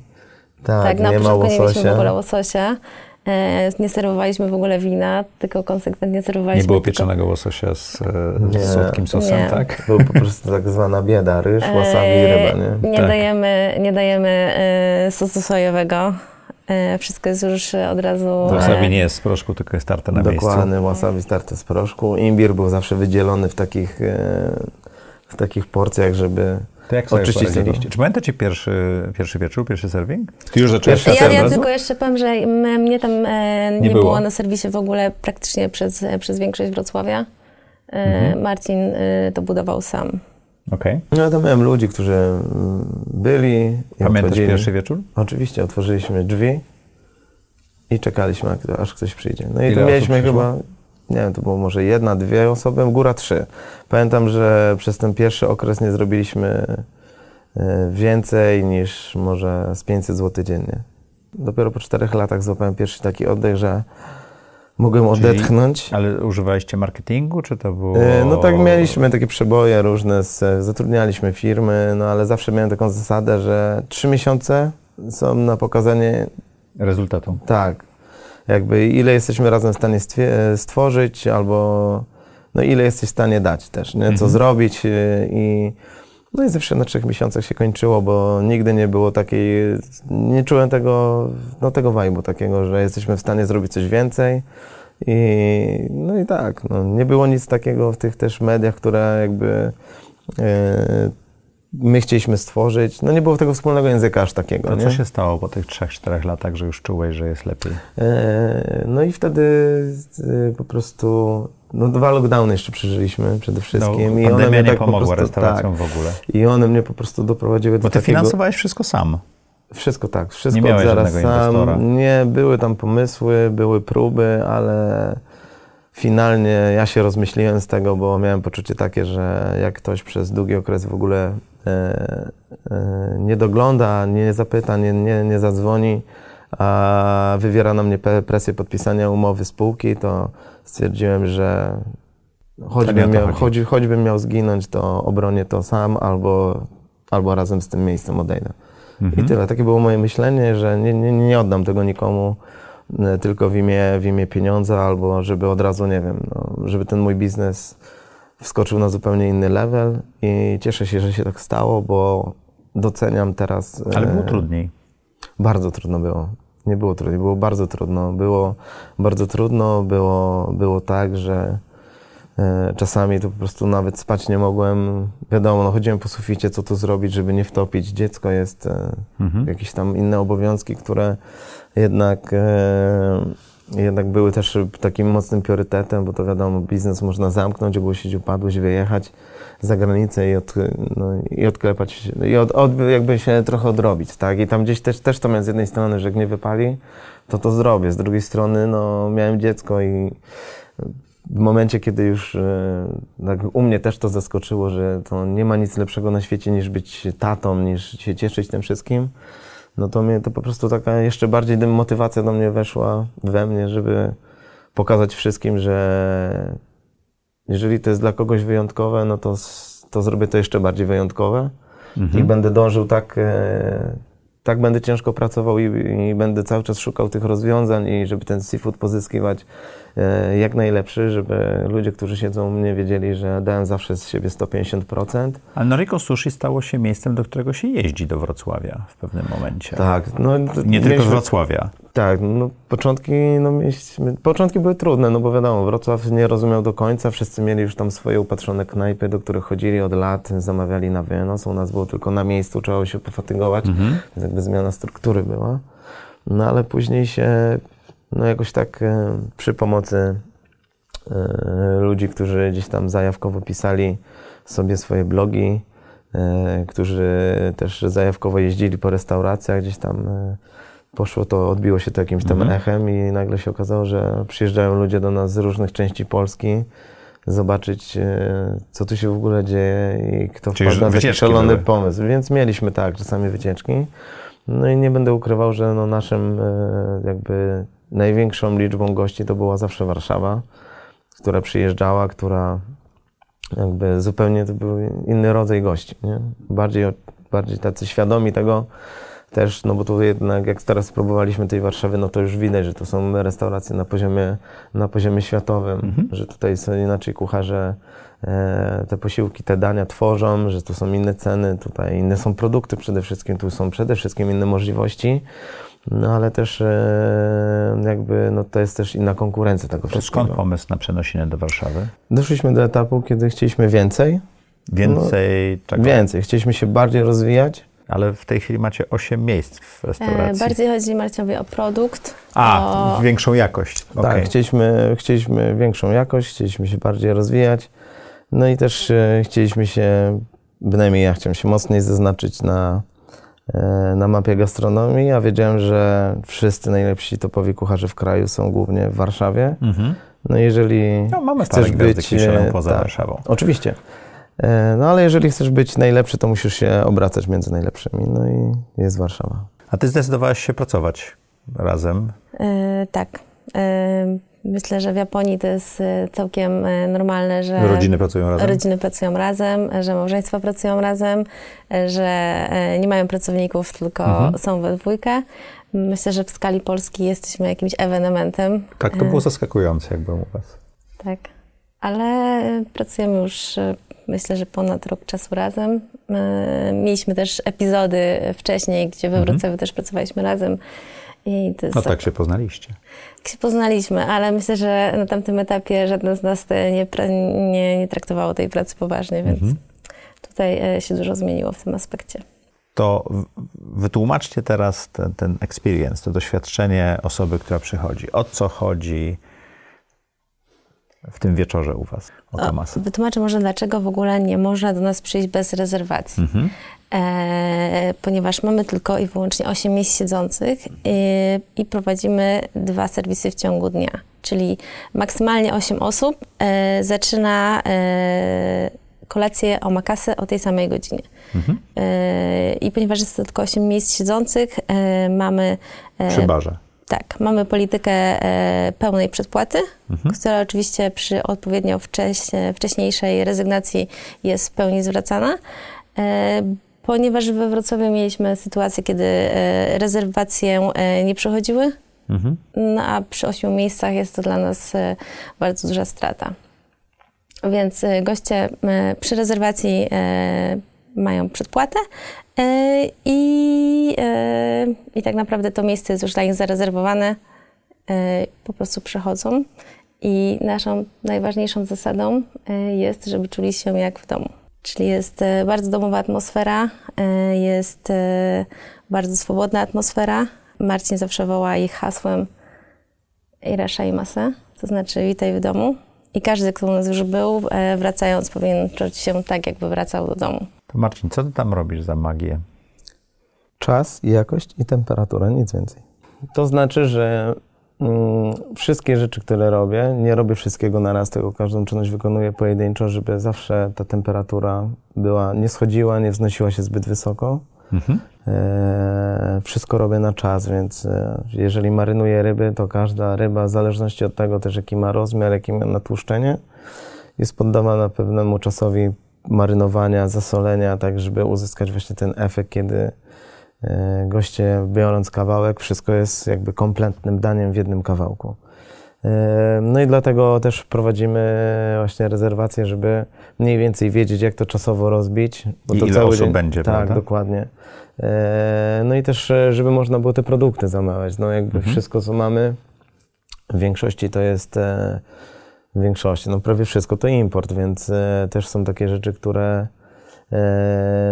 Tak, Tak, na nie ma początku nie mieliśmy w łososia. ogóle łososia. E, nie serwowaliśmy w ogóle wina, tylko konsekwentnie serwowaliśmy Nie było tylko... pieczonego łososia z, e, Nie. z słodkim sosem, Nie. tak? Był po prostu tak zwana bieda, ryż, E, wasabi i ryba, nie? Nie Tak. dajemy, nie dajemy e, sosu sojowego. E, wszystko jest już od razu... Wasabi e, nie jest z proszku, tylko jest tarte na miejscu. Dokładnie, wasabi starte z proszku. Imbir był zawsze wydzielony w takich, e, w takich porcjach, żeby To jak sobie poradziliście? Czy pamiętacie pierwszy, pierwszy wieczór, pierwszy serwing? Ty już zacząłeś Pierwszy Ja, ja tylko jeszcze powiem, że mnie tam e, nie, Nie było. było. na serwisie w ogóle praktycznie przez, przez większość Wrocławia. E, Mhm. Marcin e, to budował sam. Okej. No ja tam miałem ludzi, którzy mm, byli i Pamiętasz pierwszy wieczór? Oczywiście, otworzyliśmy drzwi i czekaliśmy, aż ktoś przyjdzie. No i Ile tu mieliśmy przyszło? chyba, nie wiem, to było może jedna, dwie osoby, góra trzy. Pamiętam, że przez ten pierwszy okres nie zrobiliśmy e, więcej niż może z 500 zł dziennie. Dopiero po czterech latach złapałem pierwszy taki oddech, że mogłem Czyli- odetchnąć. Ale używaliście marketingu, czy to było... E, No tak, mieliśmy takie przeboje różne, z, zatrudnialiśmy firmy, no ale zawsze miałem taką zasadę, że trzy miesiące są na pokazanie Rezultatu. Tak. Jakby ile jesteśmy razem w stanie stwie- stworzyć, albo no ile jesteś w stanie dać też, nie? co Mhm. zrobić y, i no i zawsze na trzech miesiącach się kończyło, bo nigdy nie było takiej, nie czułem tego, no tego vibe'u takiego, że jesteśmy w stanie zrobić coś więcej i no i tak, no, nie było nic takiego w tych też mediach, które jakby y, my chcieliśmy stworzyć, no nie było tego wspólnego języka aż takiego, nie? co się stało po tych 3-4 latach, że już czułeś, że jest lepiej? E, No i wtedy e, po prostu no dwa lockdowny jeszcze przeżyliśmy przede wszystkim. No, I one mnie nie tak po pomogła prostu, restauracjom tak, w ogóle. I one mnie po prostu doprowadziły Bo do ty takiego... finansowałeś wszystko sam. Wszystko tak, wszystko Nie miałeś zaraz sam. inwestora. Nie, były tam pomysły, były próby, ale finalnie ja się rozmyśliłem z tego, bo miałem poczucie takie, że jak ktoś przez długi okres w ogóle nie dogląda, nie zapyta, nie, nie, nie zadzwoni, a wywiera na mnie presję podpisania umowy spółki, to stwierdziłem, że choćbym to miał, chodzi. choć, choćbym miał zginąć, to obronię to sam albo, albo razem z tym miejscem odejdę. Mhm. I tyle. Takie było moje myślenie, że nie, nie, nie oddam tego nikomu e, tylko w imię, w imię pieniądza, albo żeby od razu, nie wiem, no, żeby ten mój biznes wskoczył na zupełnie inny level i cieszę się, że się tak stało, bo doceniam teraz. e, Ale było trudniej. Bardzo trudno było. Nie było trudno, było bardzo trudno. Było bardzo trudno, było, było tak, że e, czasami to po prostu nawet spać nie mogłem. Wiadomo, no chodziłem po suficie, co tu zrobić, żeby nie wtopić. Dziecko jest, e, Mhm. jakieś tam inne obowiązki, które jednak, jednak były też takim mocnym priorytetem, bo to wiadomo, biznes można zamknąć, ogłosić upadłość, wyjechać za granicę i, od, no, i odklepać, i od, od, jakby się trochę odrobić, tak? I tam gdzieś też, też to miałem z jednej strony, że jak wypali, to to zrobię. Z drugiej strony, no, miałem dziecko i w momencie, kiedy już e, tak u mnie też to zaskoczyło, że to nie ma nic lepszego na świecie niż być tatą, niż się cieszyć tym wszystkim, no to mnie to po prostu taka jeszcze bardziej dym- motywacja do mnie weszła we mnie, żeby pokazać wszystkim, że jeżeli to jest dla kogoś wyjątkowe, no to, to zrobię to jeszcze bardziej wyjątkowe. I będę dążył tak, e, tak będę ciężko pracował i, i będę cały czas szukał tych rozwiązań i żeby ten seafood pozyskiwać jak najlepszy, żeby ludzie, którzy siedzą u mnie wiedzieli, że dałem zawsze z siebie 150%. Ale Noriko Sushi stało się miejscem, do którego się jeździ do Wrocławia w pewnym momencie. Tak, no, Nie tylko z Wrocławia. Tak, no początki, no mieliśmy, początki były trudne, no bo wiadomo, Wrocław nie rozumiał do końca, wszyscy mieli już tam swoje upatrzone knajpy, do których chodzili od lat, zamawiali na wynos, u nas było tylko na miejscu, trzeba się pofatygować, więc jakby zmiana struktury była. No ale później się, no jakoś tak e, przy pomocy e, ludzi, którzy gdzieś tam zajawkowo pisali sobie swoje blogi, e, którzy też zajawkowo jeździli po restauracjach, gdzieś tam poszło to, odbiło się to jakimś tam echem i nagle się okazało, że przyjeżdżają ludzie do nas z różnych części Polski zobaczyć, co tu się w ogóle dzieje i kto Czyli wpadł na taki szalony były. pomysł. Więc mieliśmy tak, czasami wycieczki. No i nie będę ukrywał, że no naszym jakby największą liczbą gości to była zawsze Warszawa, która przyjeżdżała, która jakby zupełnie to był inny rodzaj gości, nie? Bardziej, bardziej tacy świadomi tego też, no bo tu jednak jak teraz spróbowaliśmy tej Warszawy, no to już widać, że to są restauracje na poziomie, na poziomie światowym, że tutaj są inaczej kucharze e, te posiłki, te dania tworzą, że tu są inne ceny, tutaj inne są produkty przede wszystkim, tu są przede wszystkim inne możliwości, no ale też e, jakby no to jest też inna konkurencja tego To wszystkiego. skąd pomysł na przeniesienie do Warszawy? Doszliśmy do etapu, kiedy chcieliśmy więcej, Więcej czego? więcej, chcieliśmy się bardziej rozwijać, Ale w tej chwili macie 8 miejsc w E, restauracji. bardziej chodzi Marcinowi o produkt. A, o, większą jakość. Tak, chcieliśmy, chcieliśmy większą jakość, chcieliśmy się bardziej rozwijać. No i też e, chcieliśmy się, bynajmniej ja chciałem się mocniej zaznaczyć na, e, na mapie gastronomii, a wiedziałem, że wszyscy najlepsi topowi kucharze w kraju są głównie w Warszawie. Mhm. No jeżeli No, mamy chcesz być... E, poza tak, Warszawą. Oczywiście. E, No ale jeżeli chcesz być najlepszy, to musisz się obracać między najlepszymi. No i jest Warszawa. A ty zdecydowałeś się pracować razem. e, tak. E, myślę, że w Japonii to jest e, całkiem e, normalne, że Rodziny pracują razem. rodziny pracują razem, że małżeństwa pracują razem, e, że nie mają pracowników, tylko Mhm. są we dwójkę. Myślę, że w skali Polski jesteśmy jakimś ewenementem. Tak, to było zaskakujące, jak byłem u was. Tak, ale pracujemy już myślę, że ponad rok czasu razem. Mieliśmy też epizody wcześniej, gdzie we Wrocławiu też pracowaliśmy razem. I to jest. No tak się poznaliście. tak się poznaliśmy, ale myślę, że na tamtym etapie żadne z nas nie, nie, nie traktowało tej pracy poważnie, więc Mhm. tutaj e, się dużo zmieniło w tym aspekcie. To wytłumaczcie teraz ten, ten experience, to doświadczenie osoby, która przychodzi. O co chodzi w tym wieczorze u was? O Tomasa. Wytłumaczę może, dlaczego w ogóle nie można do nas przyjść bez rezerwacji. Mhm. E, ponieważ mamy tylko i wyłącznie 8 miejsc siedzących e, i prowadzimy dwa serwisy w ciągu dnia. Czyli maksymalnie 8 osób e, zaczyna e, kolację omakase o tej samej godzinie. Mhm. E, I ponieważ jest to tylko 8 miejsc siedzących, e, mamy Przy barze. tak, mamy politykę pełnej przedpłaty, Mhm. która oczywiście przy odpowiednio wcześ- wcześniejszej rezygnacji jest w pełni zwracana. Ponieważ we Wrocławiu mieliśmy sytuację, kiedy e, rezerwacje e, nie przychodziły, Mhm. no a przy ośmiu miejscach jest to dla nas e, bardzo duża strata. Więc goście przy rezerwacji mają przedpłatę i, i tak naprawdę to miejsce jest już dla nich zarezerwowane. Po prostu przychodzą i naszą najważniejszą zasadą jest, żeby czuli się jak w domu. Czyli jest bardzo domowa atmosfera, jest bardzo swobodna atmosfera. Marcin zawsze woła ich hasłem Irasza i Masę, to znaczy witaj w domu. I każdy, kto u nas już był, wracając powinien czuć się tak, jakby wracał do domu. To Marcin, co ty tam robisz za magię? Czas, jakość i temperatura, nic więcej. To znaczy, że wszystkie rzeczy, które robię, nie robię wszystkiego na raz, tylko każdą czynność wykonuję pojedynczo, żeby zawsze ta temperatura była, nie schodziła, nie wznosiła się zbyt wysoko. Mhm. E, wszystko robię na czas, więc e, jeżeli marynuję ryby, to każda ryba, w zależności od tego też, jaki ma rozmiar, jakie ma natłuszczenie, jest poddawana pewnemu czasowi marynowania, zasolenia, tak żeby uzyskać właśnie ten efekt, kiedy goście biorąc kawałek, wszystko jest jakby kompletnym daniem w jednym kawałku. E, no i dlatego też prowadzimy właśnie rezerwację, żeby mniej więcej wiedzieć, jak to czasowo rozbić. Bo I to ile cały osób dzień, będzie, Tak, prawda? dokładnie. E, no i też, żeby można było te produkty zamawiać. No jakby mhm. wszystko, co mamy, w większości to jest w większości. No prawie wszystko to import, więc e, też są takie rzeczy, które e,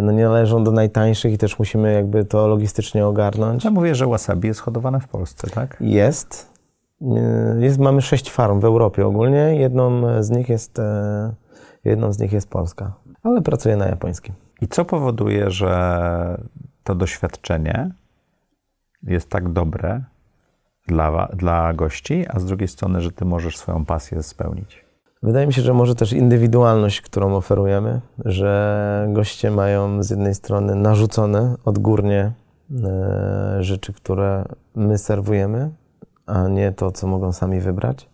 no nie należą do najtańszych i też musimy jakby to logistycznie ogarnąć. Ja mówię, że wasabi jest hodowane w Polsce, tak? Jest. E, jest mamy sześć farm w Europie ogólnie. Jedną z nich jest, e, jedną z nich jest Polska, ale pracuję na japońskim. I co powoduje, że to doświadczenie jest tak dobre, dla, dla gości, a z drugiej strony, że ty możesz swoją pasję spełnić. Wydaje mi się, że może też indywidualność, którą oferujemy, że goście mają z jednej strony narzucone odgórnie e, rzeczy, które my serwujemy, a nie to, co mogą sami wybrać.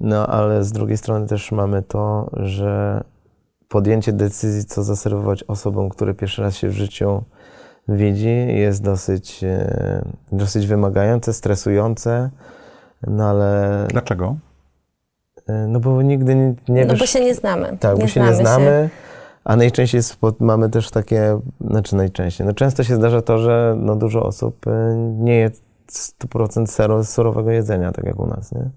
No ale z drugiej strony też mamy to, że podjęcie decyzji, co zaserwować osobom, które pierwszy raz się w życiu widzi, jest dosyć, e, dosyć wymagające, stresujące, no ale... Dlaczego? E, no bo nigdy nie, nie No wiesz, bo się nie znamy. Tak, nie bo się nie znamy. Się. A najczęściej spod, mamy też takie, znaczy najczęściej, no często się zdarza to, że no dużo osób e, nie je 100% surowego jedzenia, tak jak u nas, nie?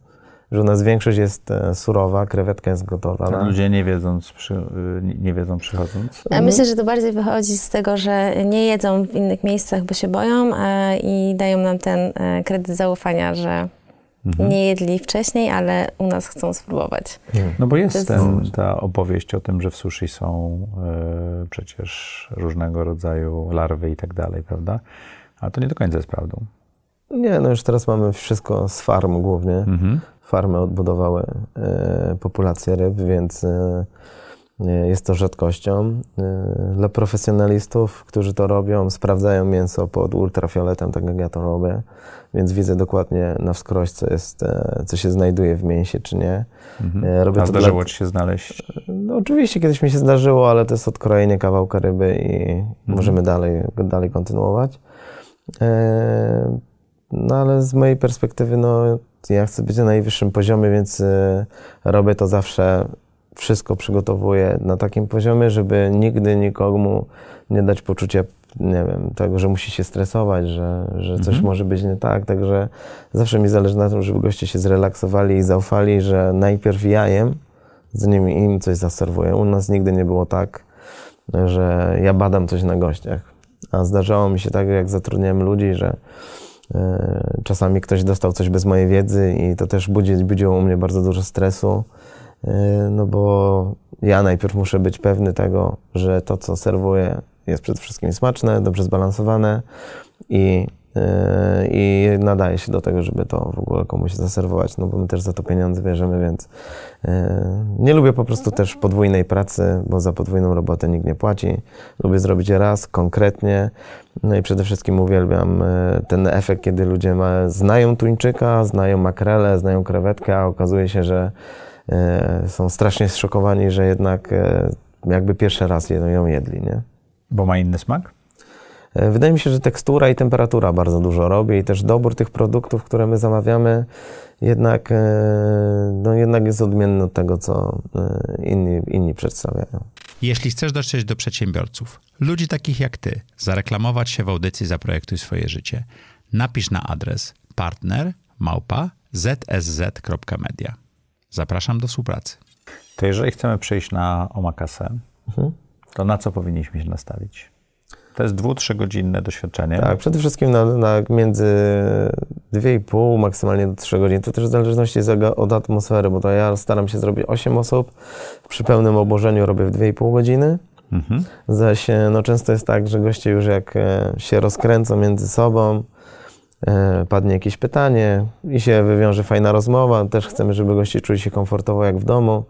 że u nas większość jest e, surowa, krewetka jest gotowa. Tak, ludzie nie wiedzą, przy, nie wiedzą przychodząc. Ja myślę, że to bardziej wychodzi z tego, że nie jedzą w innych miejscach, bo się boją i dają nam ten kredyt zaufania, że mhm. nie jedli wcześniej, ale u nas chcą spróbować. No bo jest, jest... Ten, ta opowieść o tym, że w sushi są y, przecież różnego rodzaju larwy i tak dalej, prawda? Ale to nie do końca jest prawdą. Nie, no już teraz mamy wszystko z farm głównie. Mhm farmy odbudowały e, populację ryb, więc e, jest to rzadkością. E, dla profesjonalistów, którzy to robią, sprawdzają mięso pod ultrafioletem, tak jak ja to robię, więc widzę dokładnie na wskroś, co, jest, co się znajduje w mięsie, czy nie. Mhm. Robię A zdarzyło dla... Ci się znaleźć? No, oczywiście kiedyś mi się zdarzyło, ale to jest odkrojenie kawałka ryby i mhm. możemy dalej, dalej kontynuować. No ale z mojej perspektywy, no ja chcę być na najwyższym poziomie, więc y, robię to zawsze, wszystko przygotowuję na takim poziomie, żeby nigdy nikomu nie dać poczucia, nie wiem, tego, że musi się stresować, że, że coś mhm. może być nie tak. Także zawsze mi zależy na tym, żeby goście się zrelaksowali i zaufali, że najpierw ja jem, zanim im coś zaserwuję. U nas nigdy nie było tak, że ja badam coś na gościach. A zdarzało mi się tak, jak zatrudniałem ludzi, że E, czasami ktoś dostał coś bez mojej wiedzy i to też budzi, budziło u mnie bardzo dużo stresu, no bo ja najpierw muszę być pewny tego, że to, co serwuję, jest przede wszystkim smaczne, dobrze zbalansowane i Yy, i nadaje się do tego, żeby to w ogóle komuś zaserwować, no bo my też za to pieniądze bierzemy, więc yy, nie lubię po prostu też podwójnej pracy, bo za podwójną robotę nikt nie płaci. Lubię zrobić raz, konkretnie, no i przede wszystkim uwielbiam ten efekt, kiedy ludzie ma, znają tuńczyka, znają makrele, znają krewetkę, a okazuje się, że są strasznie zszokowani, że jednak jakby pierwszy raz ją jedli, nie? Bo ma inny smak? E, wydaje mi się, że tekstura i temperatura bardzo dużo robi i też dobór tych produktów, które my zamawiamy, jednak, e, no jednak jest odmienny od tego, co e, inni, inni przedstawiają. Jeśli chcesz dotrzeć do przedsiębiorców, ludzi takich jak ty, zareklamować się w audycji Zaprojektuj swoje życie, napisz na adres partner małpa zsz.media. Zapraszam do współpracy. To jeżeli chcemy przejść na omakasę, mhm. to na co powinniśmy się nastawić? To jest dwu, trzygodzinne doświadczenie. Tak, przede wszystkim na, na między 2,5 maksymalnie do 3 godzin. To też w zależności od atmosfery, bo to ja staram się zrobić 8 osób, przy pełnym obłożeniu robię w 2,5 godziny. Mhm. Zaś e, no, często jest tak, że goście już jak e, się rozkręcą między sobą, padnie jakieś pytanie i się wywiąże fajna rozmowa. Też chcemy, żeby goście czuli się komfortowo jak w domu,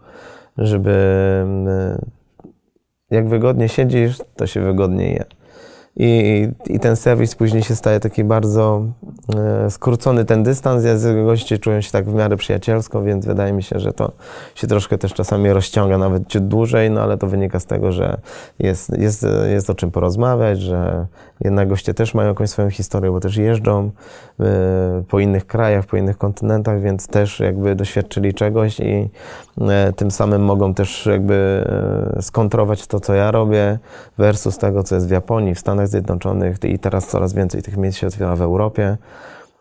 żeby jak wygodnie siedzisz, to się wygodnie je i, i ten serwis później się staje taki bardzo e, skrócony ten dystans. Ja goście czują się tak w miarę przyjacielsko, więc wydaje mi się, że to się troszkę też czasami rozciąga nawet ciut dłużej, no ale to wynika z tego, że jest, jest, jest o czym porozmawiać, że jednak goście też mają jakąś swoją historię, bo też jeżdżą e, po innych krajach, po innych kontynentach, więc też jakby doświadczyli czegoś i e, tym samym mogą też jakby e, skontrować to, co ja robię versus tego, co jest w Japonii, w Stanach Zjednoczonych i teraz coraz więcej tych miejsc się otwiera w Europie.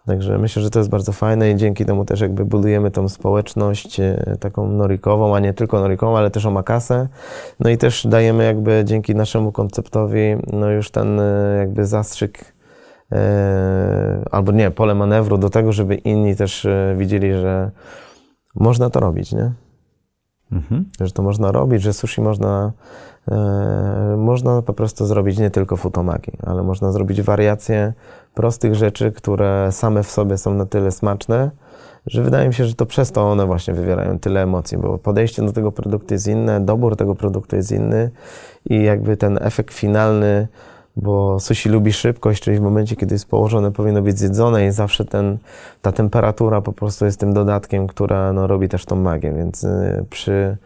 Także myślę, że to jest bardzo fajne i dzięki temu też jakby budujemy tą społeczność e, taką norikową, a nie tylko norikową, ale też omakasę. No i też dajemy jakby dzięki naszemu konceptowi no już ten e, jakby zastrzyk e, albo nie, pole manewru do tego, żeby inni też widzieli, że można to robić, nie? Mhm. Że to można robić, że sushi można można po prostu zrobić nie tylko futomaki, ale można zrobić wariacje prostych rzeczy, które same w sobie są na tyle smaczne, że wydaje mi się, że to przez to one właśnie wywierają tyle emocji, bo podejście do tego produktu jest inne, dobór tego produktu jest inny i jakby ten efekt finalny, bo sushi lubi szybkość, czyli w momencie, kiedy jest położone, powinno być zjedzone i zawsze ten, ta temperatura po prostu jest tym dodatkiem, która no, robi też tą magię, więc y, przy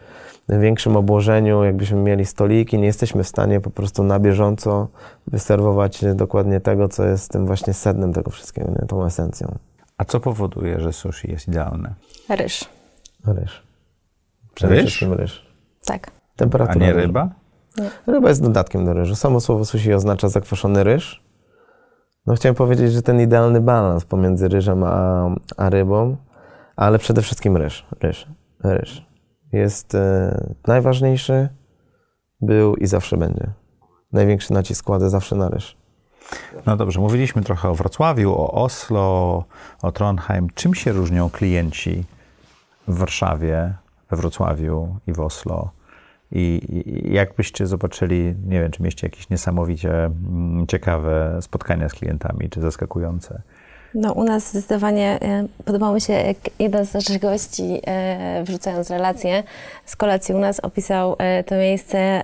większym obłożeniu, jakbyśmy mieli stoliki, nie jesteśmy w stanie po prostu na bieżąco wyserwować dokładnie tego, co jest tym właśnie sednem tego wszystkiego, nie? tą esencją. A co powoduje, że sushi jest idealne? Ryż. Ryż. Przede ryż? wszystkim ryż. Tak. Temperatura. A nie ryba? Nie. Ryba jest dodatkiem do ryżu. Samo słowo sushi oznacza zakwaszony ryż. No chciałem powiedzieć, że ten idealny balans pomiędzy ryżem a, a rybą, ale przede wszystkim ryż. Ryż. Ryż jest e, najważniejszy, był i zawsze będzie. Największy nacisk kładę zawsze na ryż. No dobrze, mówiliśmy trochę o Wrocławiu, o Oslo, o Trondheim. Czym się różnią klienci w Warszawie, we Wrocławiu i w Oslo? I, jakbyście zobaczyli, nie wiem, czy mieście jakieś niesamowicie mm, ciekawe spotkania z klientami, czy zaskakujące? No, u nas zdecydowanie e, podobało mi się, jak jeden z naszych gości, e, wrzucając relację z kolacji u nas, opisał e, to miejsce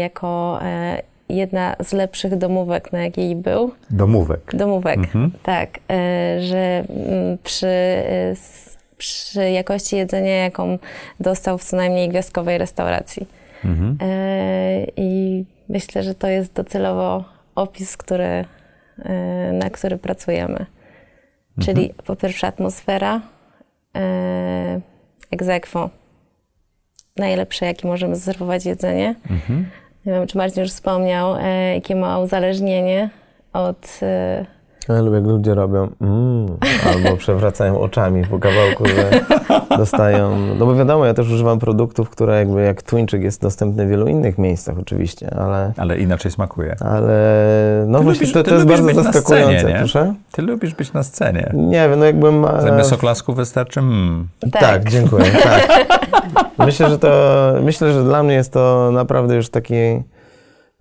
jako jedna z lepszych domówek, na jakiej był. Domówek. Domówek, mhm. tak. Że mm, przy, przy jakości jedzenia, jaką dostał w co najmniej gwiazdkowej restauracji. Mhm. I myślę, że to jest docelowo opis, który, na który pracujemy. Czyli mhm. po pierwsze atmosfera, e, egzekwo, najlepsze, jakie możemy zaserwować jedzenie. Mhm. Nie wiem, czy Marcin już wspomniał, e, jakie ma uzależnienie od e, ja lubię, jak ludzie robią mm, albo przewracają oczami po kawałku, że dostają... No bo wiadomo, ja też używam produktów, które jakby jak tuńczyk jest dostępny w wielu innych miejscach oczywiście, ale... Ale inaczej smakuje. Ale no ty właśnie lubisz, to, to jest bardzo zaskakujące. Scenie, proszę? Ty lubisz być na scenie. Nie wiem, no jakbym... Zamiast oklasku wystarczy mm. Tak, tak dziękuję. Tak. Myślę, że to... Myślę, że dla mnie jest to naprawdę już taki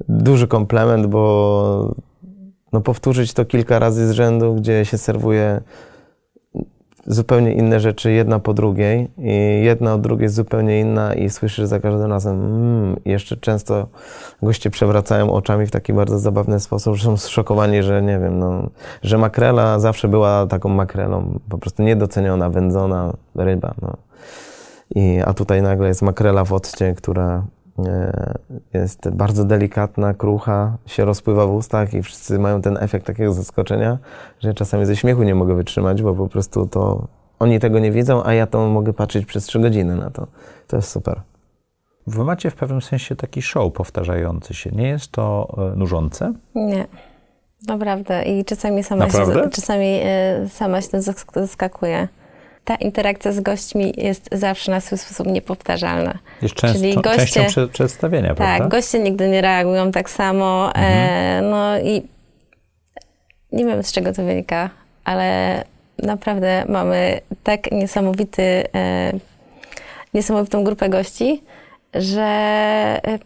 duży komplement, bo no powtórzyć to kilka razy z rzędu, gdzie się serwuje zupełnie inne rzeczy, jedna po drugiej i jedna od drugiej zupełnie inna i słyszysz za każdym razem mmm, jeszcze często goście przewracają oczami w taki bardzo zabawny sposób, że są zszokowani, że nie wiem, no, że makrela zawsze była taką makrelą, po prostu niedoceniona, wędzona ryba, no. I, a tutaj nagle jest makrela w occie, która jest bardzo delikatna, krucha, się rozpływa w ustach i wszyscy mają ten efekt takiego zaskoczenia, że czasami ze śmiechu nie mogę wytrzymać, bo po prostu to oni tego nie widzą, a ja to mogę patrzeć przez trzy godziny na to. To jest super. Wy macie w pewnym sensie taki show powtarzający się. Nie jest to e, nużące? Nie. Naprawdę. I czasami sama, Naprawdę? się, czasami y, sama się tym zaskakuje. Ta interakcja z gośćmi jest zawsze na swój sposób niepowtarzalna. Jest często, Czyli goście- częścią prze, przedstawienia, Tak, prawda? goście nigdy nie reagują tak samo. E, no i nie wiem z czego to wynika, ale naprawdę mamy tak niesamowity, e, niesamowitą grupę gości, że e,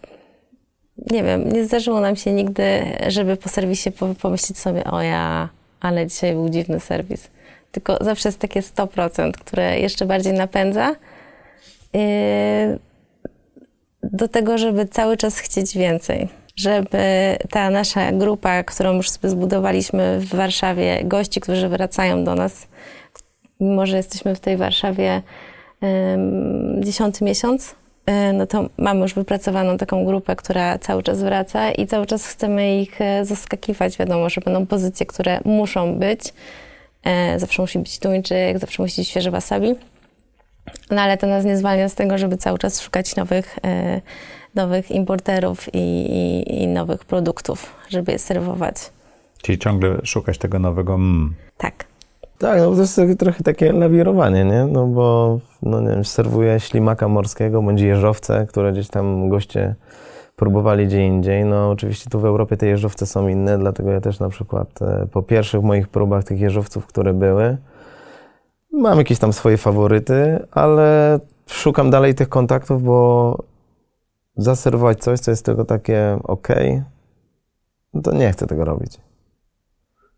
nie wiem, nie zdarzyło nam się nigdy, żeby po serwisie po- pomyśleć sobie, o ja, ale dzisiaj był dziwny serwis. Tylko zawsze jest takie 100%, które jeszcze bardziej napędza. Yy, do tego, żeby cały czas chcieć więcej. Żeby ta nasza grupa, którą już sobie zbudowaliśmy w Warszawie, gości, którzy wracają do nas, mimo że jesteśmy w tej Warszawie ym, dziesiąty miesiąc, y, no to mamy już wypracowaną taką grupę, która cały czas wraca i cały czas chcemy ich e, zaskakiwać. Wiadomo, że będą pozycje, które muszą być. E, Zawsze musi być tuńczyk, zawsze musi być świeże wasabi. No ale to nas nie zwalnia z tego, żeby cały czas szukać nowych, e, nowych importerów i, i, i nowych produktów, żeby je serwować. Czyli ciągle szukać tego nowego mm. Tak. Tak, no to jest trochę takie lawirowanie, nie? No bo, no nie wiem, serwuję ślimaka morskiego bądź jeżowce, które gdzieś tam goście próbowali gdzie indziej. No oczywiście tu w Europie te jeżowce są inne, dlatego ja też na przykład e, po pierwszych moich próbach tych jeżowców, które były, mam jakieś tam swoje faworyty, ale szukam dalej tych kontaktów, bo zaserwować coś, co jest tylko takie ok, no to nie chcę tego robić.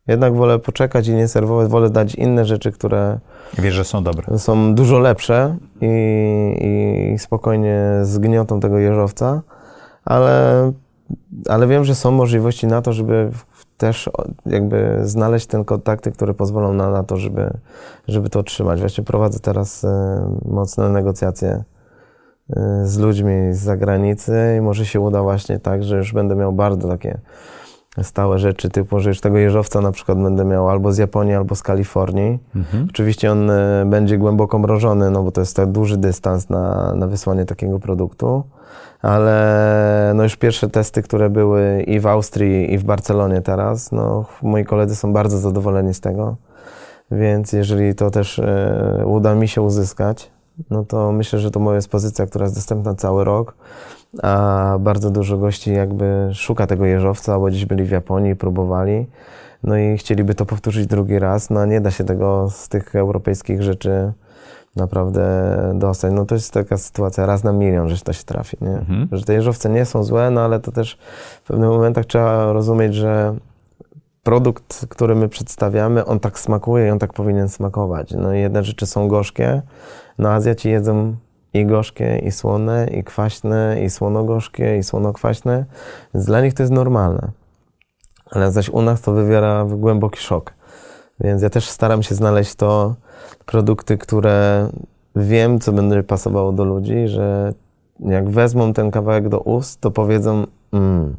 Jednak wolę poczekać i nie serwować, wolę dać inne rzeczy, które Wiesz, że są dobre. są dużo lepsze i, i spokojnie zgniotą tego jeżowca, ale, ale wiem, że są możliwości na to, żeby też jakby znaleźć te kontakty, które pozwolą na, na to, żeby, żeby to otrzymać. Właśnie prowadzę teraz e, mocne negocjacje e, z ludźmi z zagranicy i może się uda właśnie tak, że już będę miał bardzo takie stałe rzeczy, typu, że już tego jeżowca na przykład będę miał albo z Japonii, albo z Kalifornii. Oczywiście on e, będzie głęboko mrożony, no bo to jest tak duży dystans na, na wysłanie takiego produktu, ale no już pierwsze testy, które były i w Austrii, i w Barcelonie teraz, no moi koledzy są bardzo zadowoleni z tego, więc jeżeli to też e, uda mi się uzyskać, no to myślę, że to moja jest pozycja, która jest dostępna cały rok, a bardzo dużo gości jakby szuka tego jeżowca, bo gdzieś byli w Japonii i próbowali, no i chcieliby to powtórzyć drugi raz, no nie da się tego z tych europejskich rzeczy naprawdę dostać. No to jest taka sytuacja raz na milion, że to się trafi, nie? Że te jeżowce nie są złe, no ale to też w pewnych momentach trzeba rozumieć, że produkt, który my przedstawiamy, on tak smakuje i on tak powinien smakować. No i jedne rzeczy są gorzkie, no Azjaci jedzą i gorzkie, i słone, i kwaśne, i słonogorzkie, i słonokwaśne, więc dla nich to jest normalne. Ale zaś u nas to wywiera głęboki szok. Więc ja też staram się znaleźć to produkty, które wiem, co będzie pasowało do ludzi, że jak wezmą ten kawałek do ust, to powiedzą mmm.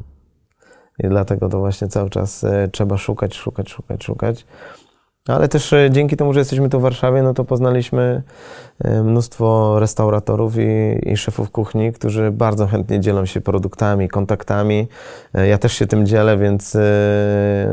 I dlatego to właśnie cały czas e, trzeba szukać, szukać, szukać, szukać. Ale też e, dzięki temu, że jesteśmy tu w Warszawie, no to poznaliśmy e, mnóstwo restauratorów i, i szefów kuchni, którzy bardzo chętnie dzielą się produktami, kontaktami. E, Ja też się tym dzielę, więc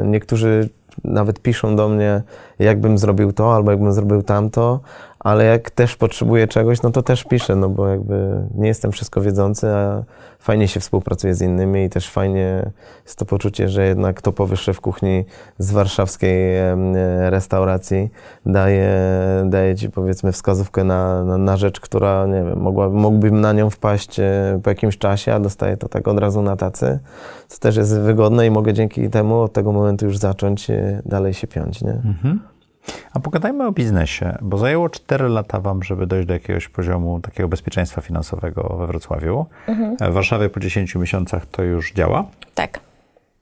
niektórzy nawet piszą do mnie, jakbym zrobił to albo jakbym zrobił tamto, ale jak też potrzebuję czegoś, no to też piszę, no bo jakby nie jestem wszystko wiedzący, a fajnie się współpracuje z innymi i też fajnie jest to poczucie, że jednak topowy szef kuchni z warszawskiej restauracji daje, daje ci powiedzmy wskazówkę na, na, na rzecz, która nie wiem, mogła, mógłbym na nią wpaść e, po jakimś czasie, a dostaję to tak od razu na tacy, co też jest wygodne i mogę dzięki temu od tego momentu już zacząć e, dalej się piąć, nie? A pogadajmy o biznesie, bo zajęło 4 lata Wam, żeby dojść do jakiegoś poziomu takiego bezpieczeństwa finansowego we Wrocławiu. W Warszawie po 10 miesiącach to już działa. Tak.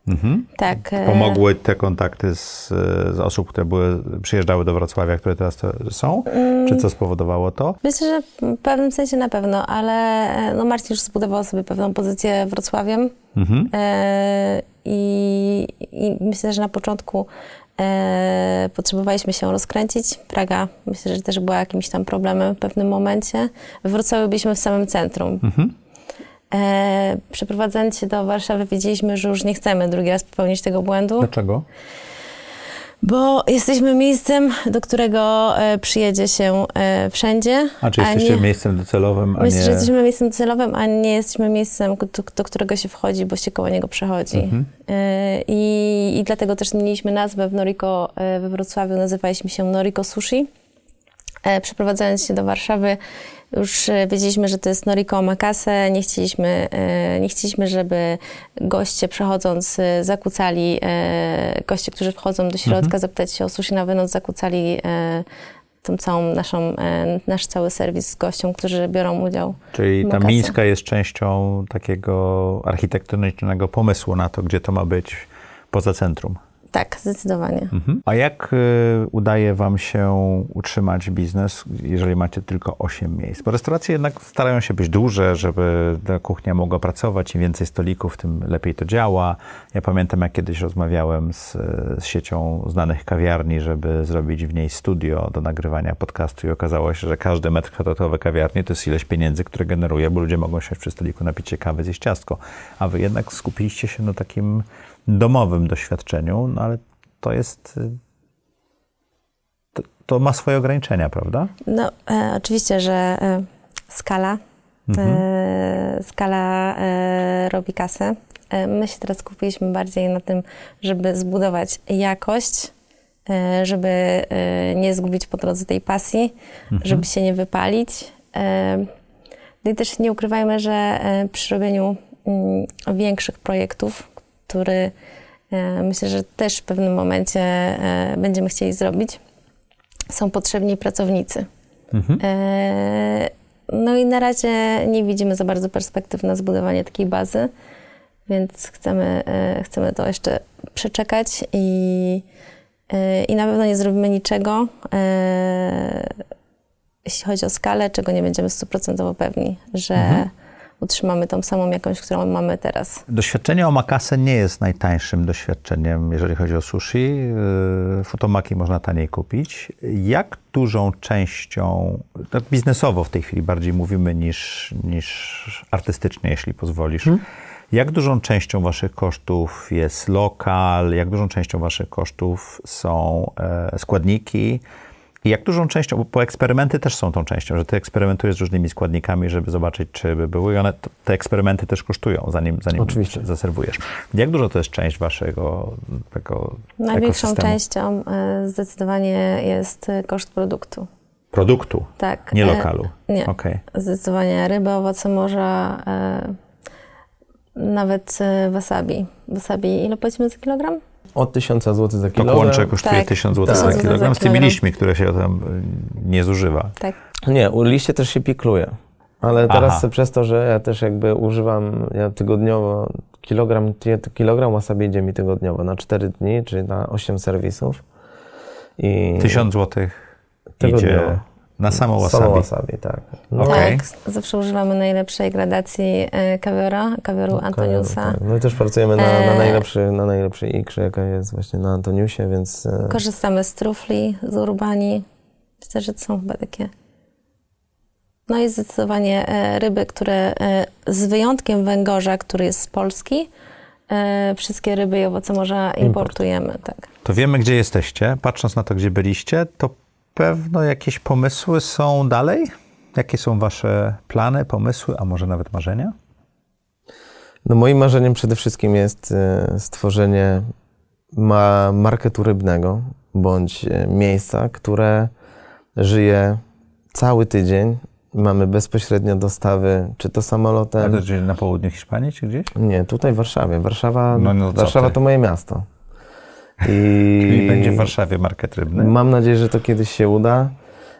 Mhm. Tak. e, Pomogły te kontakty z, z osób, które były, przyjeżdżały do Wrocławia, które teraz są? Czy co spowodowało to? Myślę, że w pewnym sensie na pewno, ale e, no Marcin już zbudował sobie pewną pozycję Wrocławiem Mhm. e, i, i myślę, że na początku potrzebowaliśmy się rozkręcić. Praga myślę, że też była jakimś tam problemem w pewnym momencie. W Wrocławiu byliśmy w samym centrum. Mhm. E, przeprowadzając się do Warszawy wiedzieliśmy, że już nie chcemy drugi raz popełnić tego błędu. Dlaczego? Bo jesteśmy miejscem, do którego e, przyjedzie się e, wszędzie. A czy jesteście nie, miejscem docelowym, a Myślę, nie... że jesteśmy miejscem docelowym, a nie jesteśmy miejscem, do, do którego się wchodzi, bo się koło niego przechodzi. Mhm. E, I, I dlatego też zmieniliśmy nazwę w Noriko we Wrocławiu, nazywaliśmy się Noriko Sushi. E, Przeprowadzając się do Warszawy, już e, wiedzieliśmy, że to jest Noriko Omakase. Nie chcieliśmy, e, nie chcieliśmy, żeby goście przechodząc zakłócali, goście, którzy wchodzą do środka, Mhm. zapytać się o sushi na wynos, zakłócali tą całą naszą, nasz cały serwis z gościom, którzy biorą udział. Czyli ta. Mińska jest częścią takiego architektonicznego pomysłu na to, gdzie to ma być poza centrum. Tak, zdecydowanie. Mhm. A jak y, udaje Wam się utrzymać biznes, jeżeli macie tylko 8 miejsc? Bo restauracje jednak starają się być duże, żeby ta kuchnia mogła pracować. Im więcej stolików, tym lepiej to działa. Ja pamiętam, jak kiedyś rozmawiałem z, z siecią znanych kawiarni, żeby zrobić w niej studio do nagrywania podcastu i okazało się, że każdy metr kwadratowy kawiarni to jest ileś pieniędzy, które generuje, bo ludzie mogą siąść przy stoliku, napić się kawy, zjeść ciastko. A Wy jednak skupiliście się na takim domowym doświadczeniu, no ale to jest. y, To, to ma swoje ograniczenia, prawda? No, e, oczywiście, że e, skala, e, skala e, robi kasę. E, my się teraz skupiliśmy bardziej na tym, żeby zbudować jakość, e, żeby nie zgubić po drodze tej pasji, żeby się nie wypalić. No i też nie ukrywajmy, że przy robieniu mm, większych projektów, który e, myślę, że też w pewnym momencie e, będziemy chcieli zrobić, są potrzebni pracownicy. E, No i na razie nie widzimy za bardzo perspektyw na zbudowanie takiej bazy, więc chcemy, chcemy to jeszcze przeczekać i, i na pewno nie zrobimy niczego, jeśli chodzi o skalę, czego nie będziemy stuprocentowo pewni, że utrzymamy tą samą jakąś, którą mamy teraz. Doświadczenie omakase nie jest najtańszym doświadczeniem, jeżeli chodzi o sushi. Yy, Fotomaki można taniej kupić. Jak dużą częścią, tak biznesowo w tej chwili bardziej mówimy niż, niż artystycznie, jeśli pozwolisz, jak dużą częścią waszych kosztów jest lokal, jak dużą częścią waszych kosztów są e, składniki, jak dużą częścią, bo, bo eksperymenty też są tą częścią, że ty eksperymentujesz z różnymi składnikami, żeby zobaczyć, czy by były i one, te eksperymenty też kosztują, zanim, zanim Oczywiście. zaserwujesz. Jak dużo to jest część waszego tego Największą ekosystemu? częścią e, zdecydowanie jest e, koszt produktu. Produktu, Tak. nie e, lokalu. Nie. Okej. Zdecydowanie ryby, owoce morza, e, nawet e, wasabi. Wasabi, ile płacimy za kilogram? Od 1000 zł za To kilo. kłącze kosztuje Tak. 1000 zł Tak. za 1000 kilogram z tymi kilogram. liśćmi, które się tam y, nie zużywa. Tak. Nie, u liście też się pikluje. Ale teraz Aha. przez to, że ja też jakby używam ja tygodniowo, kilogram, kilogram wasabi idzie mi tygodniowo na 4 dni, czyli na 8 serwisów. I 1000 zł Tygodniowo. idzie na samo wasabi. Samo wasabi, tak. No, Okej. Tak, zawsze używamy najlepszej gradacji e, kawiora, kawioru Antoniusa. Tak. No i też pracujemy na, na, E. najlepszy, na najlepszej ikrze, jaka jest właśnie na Antoniusie, więc e, Korzystamy z trufli, z urbani. Myślę, że to są chyba takie. No i zdecydowanie ryby, które z wyjątkiem węgorza, który jest z Polski, wszystkie ryby i owoce morza importujemy. Tak. To wiemy, gdzie jesteście. Patrząc na to, gdzie byliście, to pewno jakieś pomysły są dalej? Jakie są wasze plany, pomysły, a może nawet marzenia? No moim marzeniem przede wszystkim jest e, stworzenie ma marketu rybnego bądź e, miejsca, które żyje cały tydzień. Mamy bezpośrednio dostawy, czy to samolotem. to gdzie, na południu Hiszpanii, czy gdzieś? Nie, tutaj w Warszawie. Warszawa, No, no Warszawa ty? to moje miasto. I Czyli będzie w Warszawie market rybny. Mam nadzieję, że to kiedyś się uda,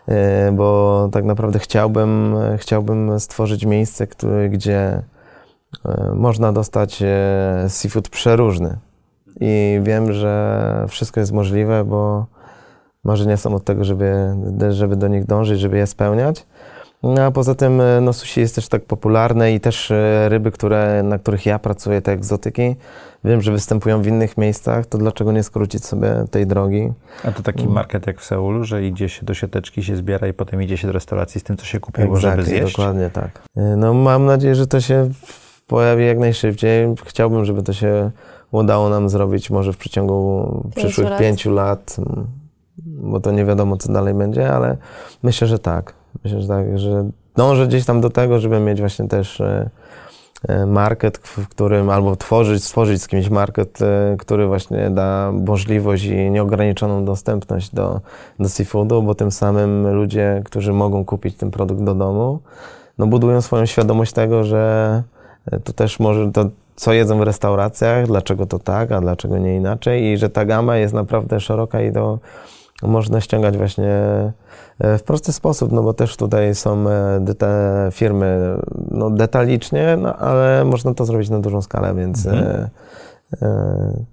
e, bo tak naprawdę chciałbym, chciałbym stworzyć miejsce, które, gdzie e, można dostać e, seafood przeróżny. i wiem, że wszystko jest możliwe, bo marzenia są od tego, żeby, żeby do nich dążyć, żeby je spełniać. No a poza tym e, no, sushi jest też tak popularne i też e, ryby, które, na których ja pracuję, te egzotyki, wiem, że występują w innych miejscach, to dlaczego nie skrócić sobie tej drogi? A to taki market jak w Seulu, że idzie się do siateczki, się zbiera i potem idzie się do restauracji z tym, co się kupiło, żeby Exactly, zjeść? dokładnie tak. E, No mam nadzieję, że to się pojawi jak najszybciej. Chciałbym, żeby to się udało nam zrobić może w przeciągu przyszłych lat. pięciu lat, bo to nie wiadomo, co dalej będzie, ale myślę, że tak. Myślę, że tak, że dążę gdzieś tam do tego, żeby mieć właśnie też e, e, market, w którym albo tworzyć, stworzyć z kimś market, e, który właśnie da możliwość i nieograniczoną dostępność do, do seafoodu, bo tym samym ludzie, którzy mogą kupić ten produkt do domu, no budują swoją świadomość tego, że to też może to, co jedzą w restauracjach, dlaczego to tak, a dlaczego nie inaczej i że ta gama jest naprawdę szeroka i to można ściągać właśnie e, w prosty sposób, no bo też tutaj są e, deta- firmy no detalicznie, no ale można to zrobić na dużą skalę, więc e, e,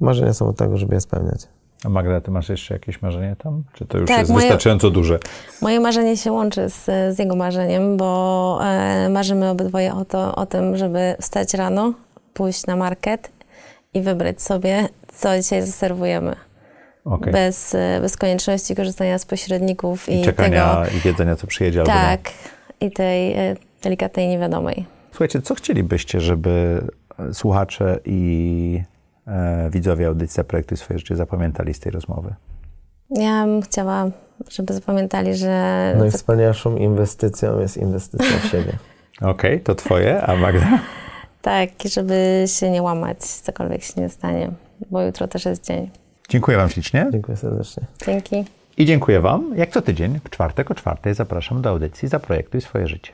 marzenia są od tego, żeby je spełniać. A Magda, ty masz jeszcze jakieś marzenie tam? Czy to już Tak, jest moje- wystarczająco duże? Moje marzenie się łączy z, z jego marzeniem, bo e, marzymy obydwoje o, to, o tym, żeby wstać rano, pójść na market i wybrać sobie, co dzisiaj zaserwujemy. Okej. Bez, e, bez konieczności korzystania z pośredników i, I czekania tego. i wiedzenia, co przyjedzie albo nie. Tak, i tej e, delikatnej niewiadomej. Słuchajcie, co chcielibyście, żeby e, słuchacze i e, widzowie audycji Projektuj swoje życie zapamiętali z tej rozmowy? Ja bym chciała, żeby zapamiętali, że Najwspanialszą inwestycją jest inwestycja w siebie. Okej, to twoje, a Magda? tak, żeby się nie łamać, cokolwiek się nie stanie, bo jutro też jest dzień. Dziękuję Wam ślicznie. Dziękuję serdecznie. Dzięki. I dziękuję Wam. Jak co tydzień, w czwartek o czwartej zapraszam do audycji Zaprojektuj swoje życie.